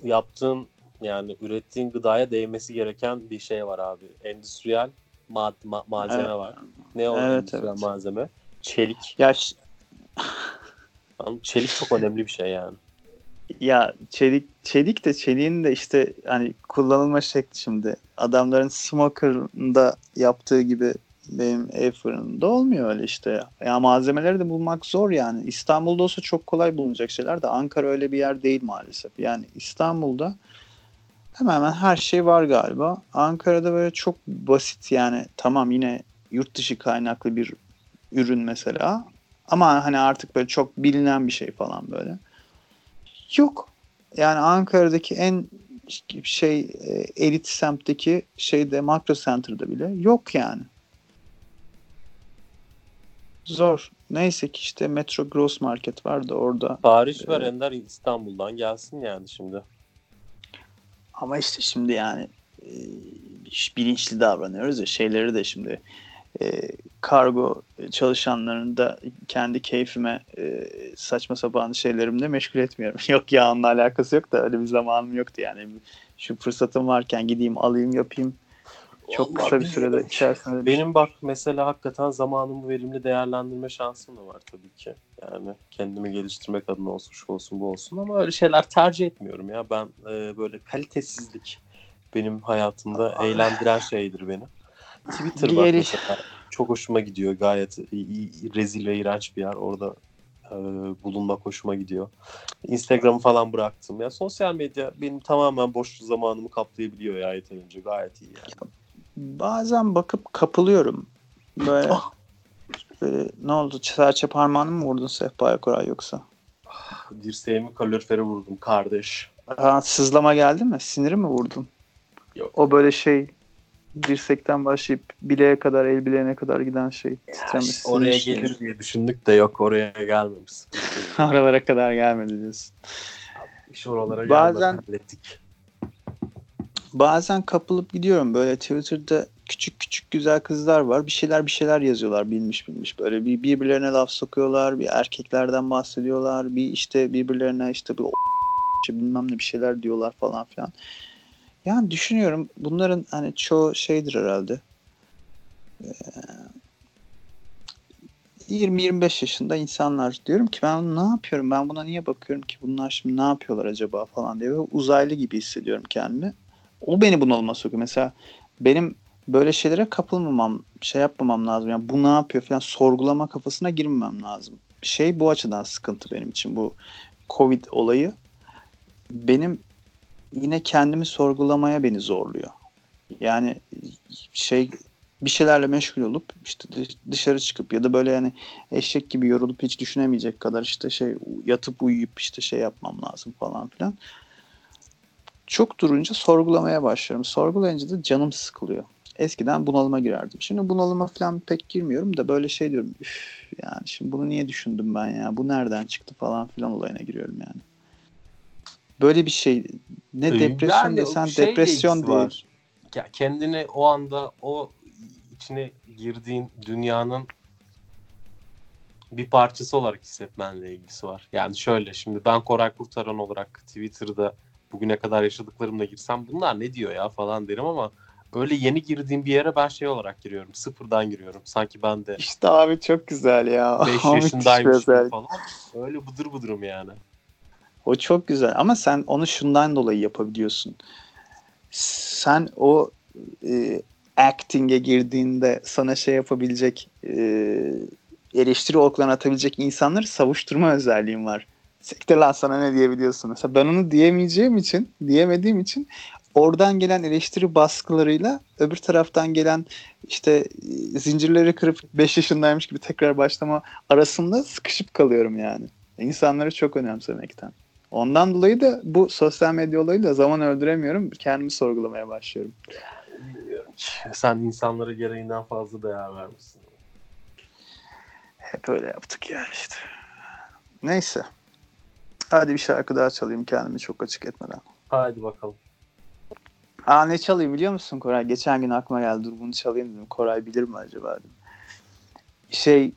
Speaker 1: yaptığın yani ürettiğin gıdaya değmesi gereken bir şey var abi. Endüstriyel mad- ma- malzeme
Speaker 2: Evet.
Speaker 1: var. Ne o
Speaker 2: Evet,
Speaker 1: endüstriyel
Speaker 2: evet.
Speaker 1: malzeme? Çelik.
Speaker 2: Ya ş-
Speaker 1: Çelik çok önemli bir şey yani.
Speaker 2: Ya çelik çelik de çeliğin de işte hani kullanılma şekli şimdi adamların smoker'ında yaptığı gibi benim ev fırınında olmuyor öyle işte. Ya malzemeleri de bulmak zor yani. İstanbul'da olsa çok kolay bulunacak şeyler de Ankara öyle bir yer değil maalesef. Yani İstanbul'da hemen hemen her şey var galiba. Ankara'da böyle çok basit yani tamam yine yurt dışı kaynaklı bir ürün mesela. Ama hani artık böyle çok bilinen bir şey falan böyle. Yok. Yani Ankara'daki en şey e, elit semtteki şeyde Makro Center'da bile yok yani. Zor. Neyse ki işte Metro Gross Market var da orada.
Speaker 1: Paris ve
Speaker 2: Evet.
Speaker 1: Ender İstanbul'dan gelsin yani şimdi.
Speaker 2: Ama işte şimdi yani e, bilinçli davranıyoruz ya şeyleri de şimdi e, kargo çalışanlarını da kendi keyfime e, saçma sapan şeylerimle meşgul etmiyorum. yok ya onunla alakası yok da öyle bir zamanım yoktu yani. Şu fırsatım varken gideyim alayım yapayım. Çok
Speaker 1: Vallahi
Speaker 2: kısa bir sürede içerisinde de-
Speaker 1: Benim bak mesela hakikaten zamanımı verimli değerlendirme şansım da var tabii ki. Yani kendimi geliştirmek adına olsun şu olsun bu olsun ama öyle şeyler tercih etmiyorum ya. Ben e, böyle kalitesizlik benim hayatımda eğlendiren şeydir beni. Twitter bak mesela çok hoşuma gidiyor. Gayet rezil ve iğrenç bir yer. Orada e, bulunmak hoşuma gidiyor. Instagram'ı falan bıraktım. Ya sosyal medya benim tamamen boş zamanımı kaplayabiliyor ya yeterince. Gayet iyi yani.
Speaker 2: Bazen bakıp kapılıyorum. Böyle, böyle ne oldu? Serçe parmağını mı vurdun sehpaya Koray yoksa?
Speaker 1: Dirseğimi kalorifere vurdum kardeş.
Speaker 2: Ha, sızlama geldi mi? Siniri mi vurdun?
Speaker 1: Yok.
Speaker 2: O böyle şey dirsekten başlayıp bileğe kadar, el bileğine kadar giden şey. Titreme,
Speaker 1: İşte oraya gelir diye düşündük de yok oraya gelmemiş.
Speaker 2: Oralara kadar gelmedi diyorsun.
Speaker 1: İş oralara
Speaker 2: Bazen-
Speaker 1: hallettik.
Speaker 2: Bazen kapılıp gidiyorum. Böyle Twitter'da küçük küçük güzel kızlar var. Bir şeyler bir şeyler yazıyorlar bilmiş bilmiş. Böyle bir birbirlerine laf sokuyorlar. Bir erkeklerden bahsediyorlar. Bir işte birbirlerine işte bir o- bilmem ne bir şeyler diyorlar falan filan. Yani düşünüyorum bunların hani çoğu şeydir herhalde. Ee, 20-25 yaşında insanlar diyorum ki ben ne yapıyorum ben buna niye bakıyorum ki bunlar şimdi ne yapıyorlar acaba falan diye uzaylı gibi hissediyorum kendimi. O beni bunalıma sokuyor. Mesela benim böyle şeylere kapılmamam, şey yapmamam lazım. Yani bu ne yapıyor falan sorgulama kafasına girmemem lazım. Şey bu açıdan sıkıntı benim için bu Covid olayı. Benim yine kendimi sorgulamaya beni zorluyor. Yani şey bir şeylerle meşgul olup işte dış- dışarı çıkıp ya da böyle yani eşek gibi yorulup hiç düşünemeyecek kadar işte şey yatıp uyuyup işte şey yapmam lazım falan filan. Çok durunca sorgulamaya başlıyorum. Sorgulayınca da canım sıkılıyor. Eskiden bunalıma girerdim. Şimdi bunalıma falan pek girmiyorum da böyle şey diyorum. Üf, yani şimdi bunu niye düşündüm ben ya? Bu nereden çıktı falan filan olayına giriyorum yani. Böyle bir şey ne
Speaker 1: Ee,
Speaker 2: depresyon
Speaker 1: yani
Speaker 2: desen
Speaker 1: şeyle
Speaker 2: depresyon değil.
Speaker 1: var. Ya kendini o anda o içine girdiğin dünyanın bir parçası olarak hissetmenle ilgisi var. Yani şöyle şimdi ben Koray Kurtaran olarak Twitter'da bugüne kadar yaşadıklarımla girsem bunlar ne diyor ya falan derim ama öyle yeni girdiğim bir yere ben şey olarak giriyorum. Sıfırdan giriyorum. Sanki ben de
Speaker 2: İşte abi çok güzel ya.
Speaker 1: 5
Speaker 2: O müthiş bir
Speaker 1: yaşındaymışım
Speaker 2: özellik.
Speaker 1: falan. Öyle bıdır bıdırım yani.
Speaker 2: O çok güzel ama sen onu şundan dolayı yapabiliyorsun. Sen o e, acting'e girdiğinde sana şey yapabilecek e, eleştiri oklarını atabilecek insanları savuşturma özelliğin var. Siktir lan sana ne diyebiliyorsun. Mesela ben onu diyemeyeceğim için, diyemediğim için oradan gelen eleştiri baskılarıyla öbür taraftan gelen işte zincirleri kırıp 5 yaşındaymış gibi tekrar başlama arasında sıkışıp kalıyorum yani. İnsanları çok önemsemekten. Ondan dolayı da bu sosyal medya olayıyla zaman öldüremiyorum. Kendimi sorgulamaya başlıyorum.
Speaker 1: Bilmiyorum. Sen insanlara gereğinden fazla değer vermişsin.
Speaker 2: Hep öyle yaptık ya işte. Neyse. Hadi bir şarkı daha çalayım kendimi çok açık etmeden.
Speaker 1: Haydi bakalım.
Speaker 2: Aa ne çalayım biliyor musun Koray? Geçen gün aklıma geldi. Dur bunu çalayım dedim. Koray bilir mi acaba dedim. Şey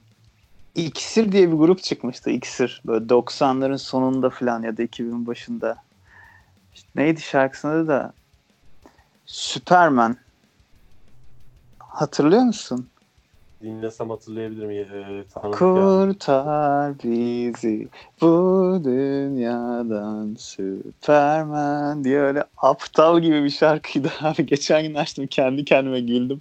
Speaker 2: İksir diye bir grup çıkmıştı. İksir. Böyle 90'ların sonunda falan ya da 2000'in başında. İşte neydi şarkısının adı da? Superman. Hatırlıyor musun?
Speaker 1: dinlesem hatırlayabilirim. Ee,
Speaker 2: Kurtar yani. bizi bu dünyadan Süpermen diye öyle aptal gibi bir şarkıydı abi. Geçen gün açtım kendi kendime güldüm.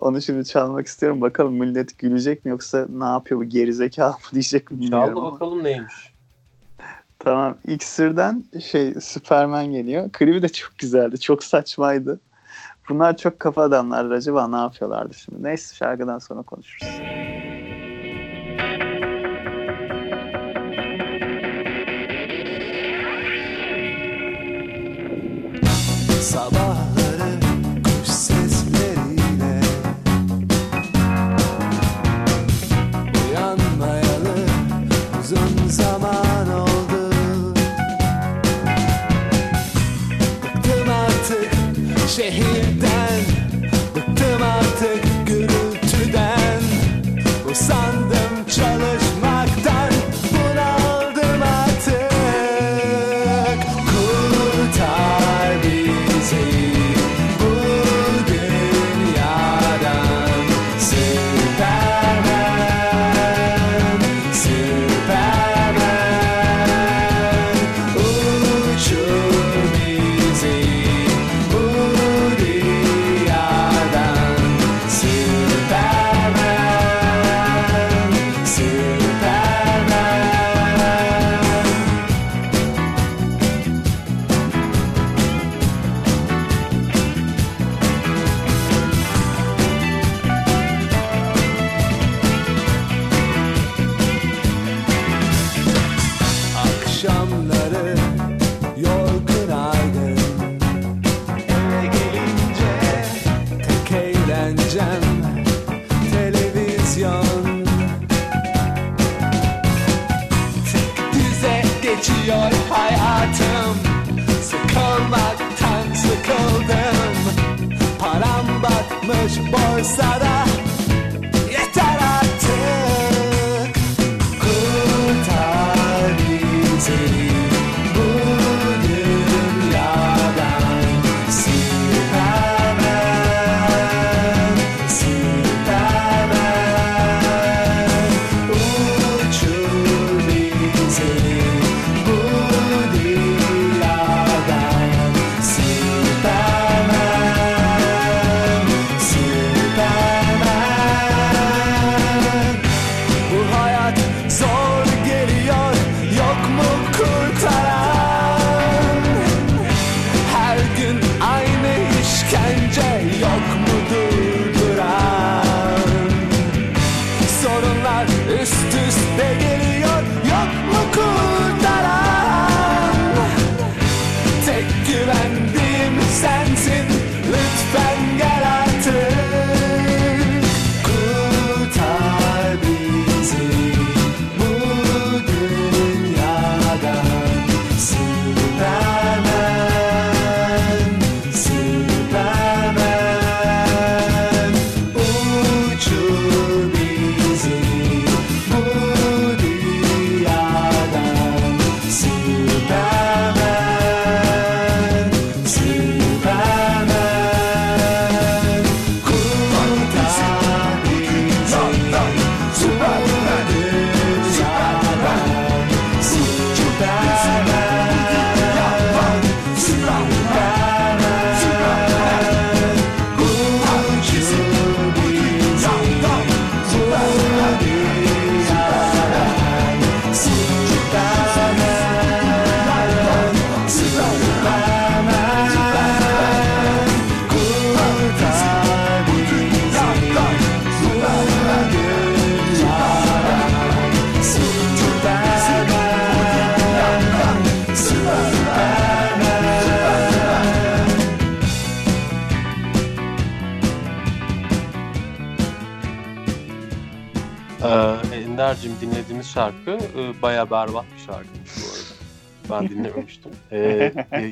Speaker 2: Onu şimdi çalmak istiyorum. Bakalım millet gülecek mi yoksa ne yapıyor bu gerizekalı mı diyecek mi bilmiyorum Çaldı
Speaker 1: bakalım neymiş.
Speaker 2: Tamam. İksir'den şey Superman geliyor. Klibi de çok güzeldi. Çok saçmaydı. Bunlar çok kafa adamlar. Acaba ne yapıyorlardı şimdi? Neyse şarkıdan sonra konuşuruz.
Speaker 1: Sabah your hand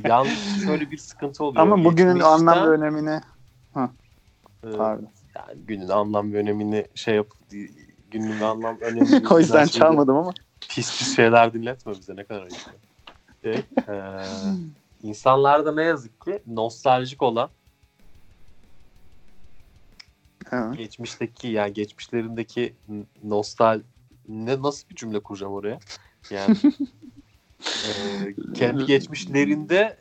Speaker 1: yalnız şöyle bir sıkıntı oluyor.
Speaker 2: Ama bugünün anlam ve önemini Hı.
Speaker 1: E,
Speaker 2: Pardon.
Speaker 1: Yani günün anlam ve önemini şey yap günün anlam önemini
Speaker 2: o yüzden çalmadım ama
Speaker 1: pis pis şeyler dinletme bize ne kadar ayıp. Şey, e, ne yazık ki nostaljik olan
Speaker 2: Evet.
Speaker 1: Geçmişteki yani geçmişlerindeki nostal ne nasıl bir cümle kuracağım oraya? Yani Ee, kendi geçmişlerinde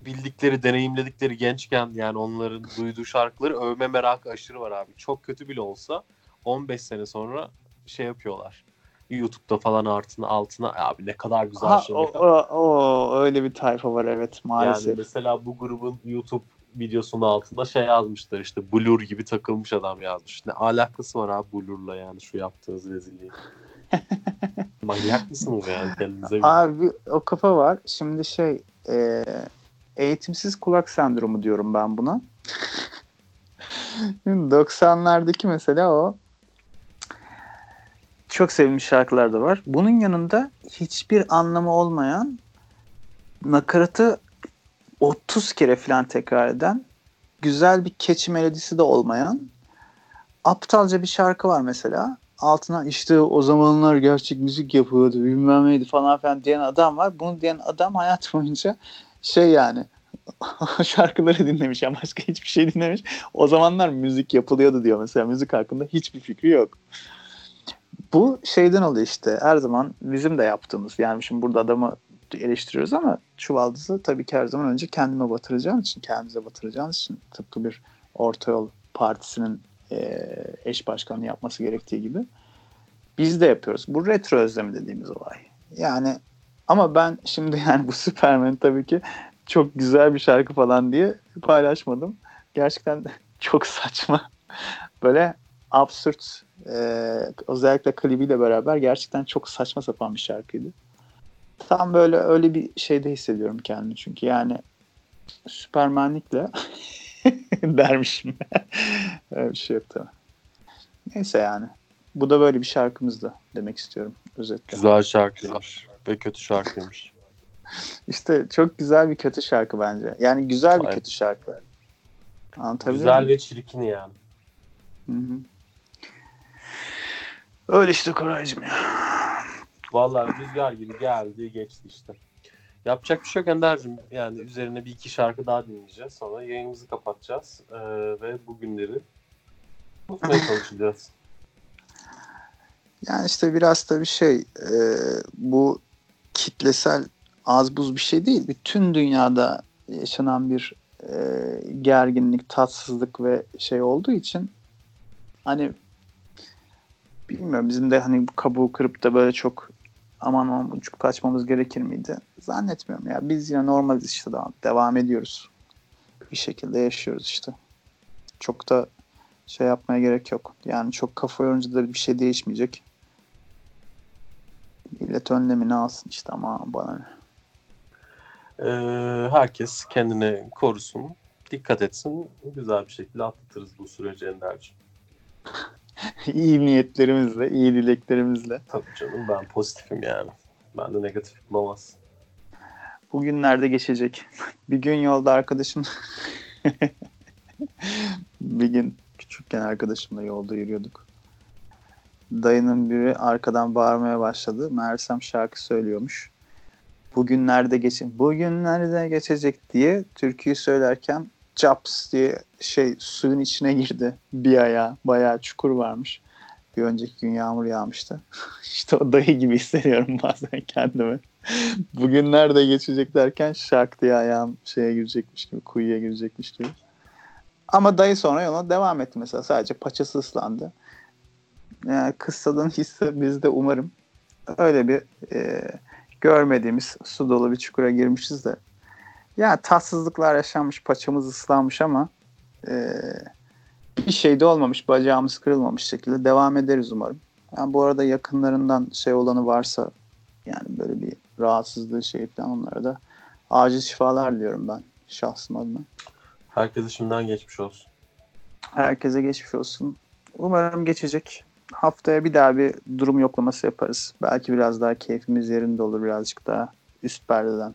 Speaker 1: bildikleri, deneyimledikleri gençken yani onların duyduğu şarkıları övme merakı aşırı var abi. Çok kötü bile olsa 15 sene sonra şey yapıyorlar. YouTube'da falan artına altına abi ne kadar güzel şey.
Speaker 2: O, o, o, öyle bir tayfa var evet maalesef.
Speaker 1: Yani mesela bu grubun YouTube videosunun altında şey yazmışlar işte blur gibi takılmış adam yazmış. Ne alakası var abi blurla yani şu yaptığınız rezilliği. Manyak mısınız yani kendinize?
Speaker 2: Abi o kafa var. Şimdi şey e, eğitimsiz kulak sendromu diyorum ben buna. Şimdi 90'lardaki mesela o çok sevilmiş şarkılar da var. Bunun yanında hiçbir anlamı olmayan nakaratı 30 kere falan tekrar eden güzel bir keçi melodisi de olmayan aptalca bir şarkı var mesela. Altına işte o zamanlar gerçek müzik yapıyordu bilmem neydi falan filan diyen adam var. Bunu diyen adam hayat boyunca şey yani şarkıları dinlemiş ya başka hiçbir şey dinlemiş. O zamanlar müzik yapılıyordu diyor mesela müzik hakkında hiçbir fikri yok. Bu şeyden oluyor işte her zaman bizim de yaptığımız yani şimdi burada adamı eleştiriyoruz ama çuvaldızı tabii ki her zaman önce kendime batıracağım için kendimize batıracağımız için tıpkı bir orta yol partisinin e, eş başkanlığı yapması gerektiği gibi biz de yapıyoruz. Bu retro özlemi dediğimiz olay. Yani ama ben şimdi yani bu Superman tabii ki çok güzel bir şarkı falan diye paylaşmadım. Gerçekten çok saçma. Böyle absürt e, özellikle klibiyle beraber gerçekten çok saçma sapan bir şarkıydı. Tam böyle öyle bir şeyde hissediyorum kendimi çünkü yani Süpermenlikle dermişim. Öyle bir şey yok tabii. Neyse yani. Bu da böyle bir şarkımızdı demek istiyorum özetle.
Speaker 1: Güzel şarkılar ve kötü şarkıymış.
Speaker 2: İşte çok güzel bir kötü şarkı bence. Yani güzel bir
Speaker 1: Aynen.
Speaker 2: kötü şarkı. Anlatabiliyor
Speaker 1: Güzel
Speaker 2: muyum?
Speaker 1: ve çirkin yani.
Speaker 2: Hı hı. Öyle işte Koraycığım ya.
Speaker 1: Vallahi rüzgar gibi geldi geçti işte. Yapacak bir şey yok Ender'cim. Yani üzerine bir iki şarkı daha dinleyeceğiz. Sonra yayınımızı kapatacağız. Ee, ve bugünleri unutmaya çalışacağız.
Speaker 2: Yani işte biraz da bir şey e, bu kitlesel az buz bir şey değil. Bütün dünyada yaşanan bir e, gerginlik, tatsızlık ve şey olduğu için hani bilmiyorum bizim de hani bu kabuğu kırıp da böyle çok aman aman uçup kaçmamız gerekir miydi? Zannetmiyorum ya. Biz yine normaliz işte devam, devam ediyoruz. Bir şekilde yaşıyoruz işte. Çok da şey yapmaya gerek yok. Yani çok kafa yorunca da bir şey değişmeyecek. Millet önlemini alsın işte ama bana ne.
Speaker 1: Ee, herkes kendine korusun. Dikkat etsin. Güzel bir şekilde atlatırız bu süreci Ender'cim.
Speaker 2: iyi niyetlerimizle, iyi dileklerimizle.
Speaker 1: Tabii canım ben pozitifim yani. Ben de negatif bulamaz.
Speaker 2: Bugünlerde geçecek. bir gün yolda arkadaşım bir gün küçükken arkadaşımla yolda yürüyorduk. Dayının biri arkadan bağırmaya başladı. Meğersem şarkı söylüyormuş. Bugünlerde geçin. Bugünlerde geçecek diye türküyü söylerken Chaps diye şey suyun içine girdi bir ayağı. Bayağı çukur varmış. Bir önceki gün yağmur yağmıştı. işte o dayı gibi hissediyorum bazen kendimi. Bugünlerde geçecek derken şak diye ayağım şeye girecekmiş gibi, kuyuya girecekmiş gibi. Ama dayı sonra yola devam etti mesela. Sadece paçası ıslandı. Yani kıssadığın hisse bizde umarım. Öyle bir e, görmediğimiz su dolu bir çukura girmişiz de. Ya tatsızlıklar yaşanmış, paçamız ıslanmış ama e, bir şey de olmamış, bacağımız kırılmamış şekilde devam ederiz umarım. Yani bu arada yakınlarından şey olanı varsa yani böyle bir rahatsızlığı şey falan onlara da acil şifalar diliyorum ben şahsım adına.
Speaker 1: Herkese şimdiden geçmiş olsun.
Speaker 2: Herkese geçmiş olsun. Umarım geçecek. Haftaya bir daha bir durum yoklaması yaparız. Belki biraz daha keyfimiz yerinde olur. Birazcık daha üst perdeden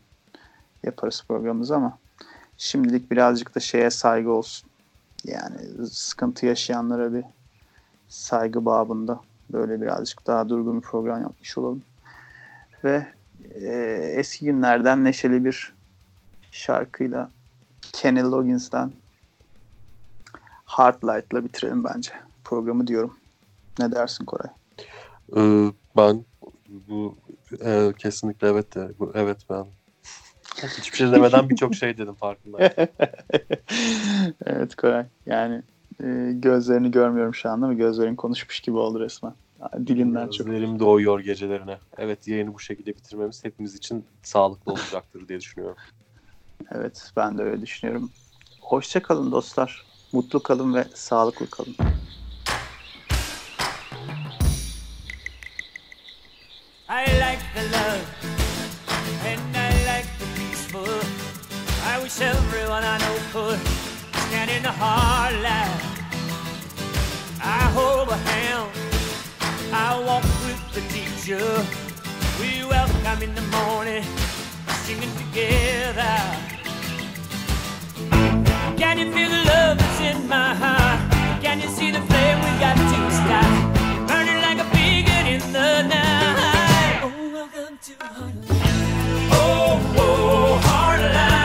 Speaker 2: yaparız programımızı ama şimdilik birazcık da şeye saygı olsun. Yani sıkıntı yaşayanlara bir saygı babında böyle birazcık daha durgun bir program yapmış olalım. Ve e, eski günlerden neşeli bir şarkıyla Kenny Loggins'ten Heartlight'la bitirelim bence programı diyorum. Ne dersin Koray?
Speaker 1: Ee, ben bu e, kesinlikle evet de bu evet ben Hiçbir şey demeden birçok şey dedim farkındayım.
Speaker 2: evet Koray. Yani e, gözlerini görmüyorum şu anda ama gözlerin konuşmuş gibi oldu resmen. Dilinden çok.
Speaker 1: Gözlerim doğuyor gecelerine. Evet yayını bu şekilde bitirmemiz hepimiz için sağlıklı olacaktır diye düşünüyorum.
Speaker 2: Evet ben de öyle düşünüyorum. Hoşça kalın dostlar. Mutlu kalın ve sağlıklı kalın.
Speaker 6: I like the love and I like the peaceful. I wish everyone I know could stand in the hard light. I hold a hand, I walk with the teacher. We welcome in the morning, singing together. Can you feel the love that's in my heart? Can you see the flame we got to start? Burning like a beacon in the night. Oh, welcome to Heartline. Oh, oh, Heartline.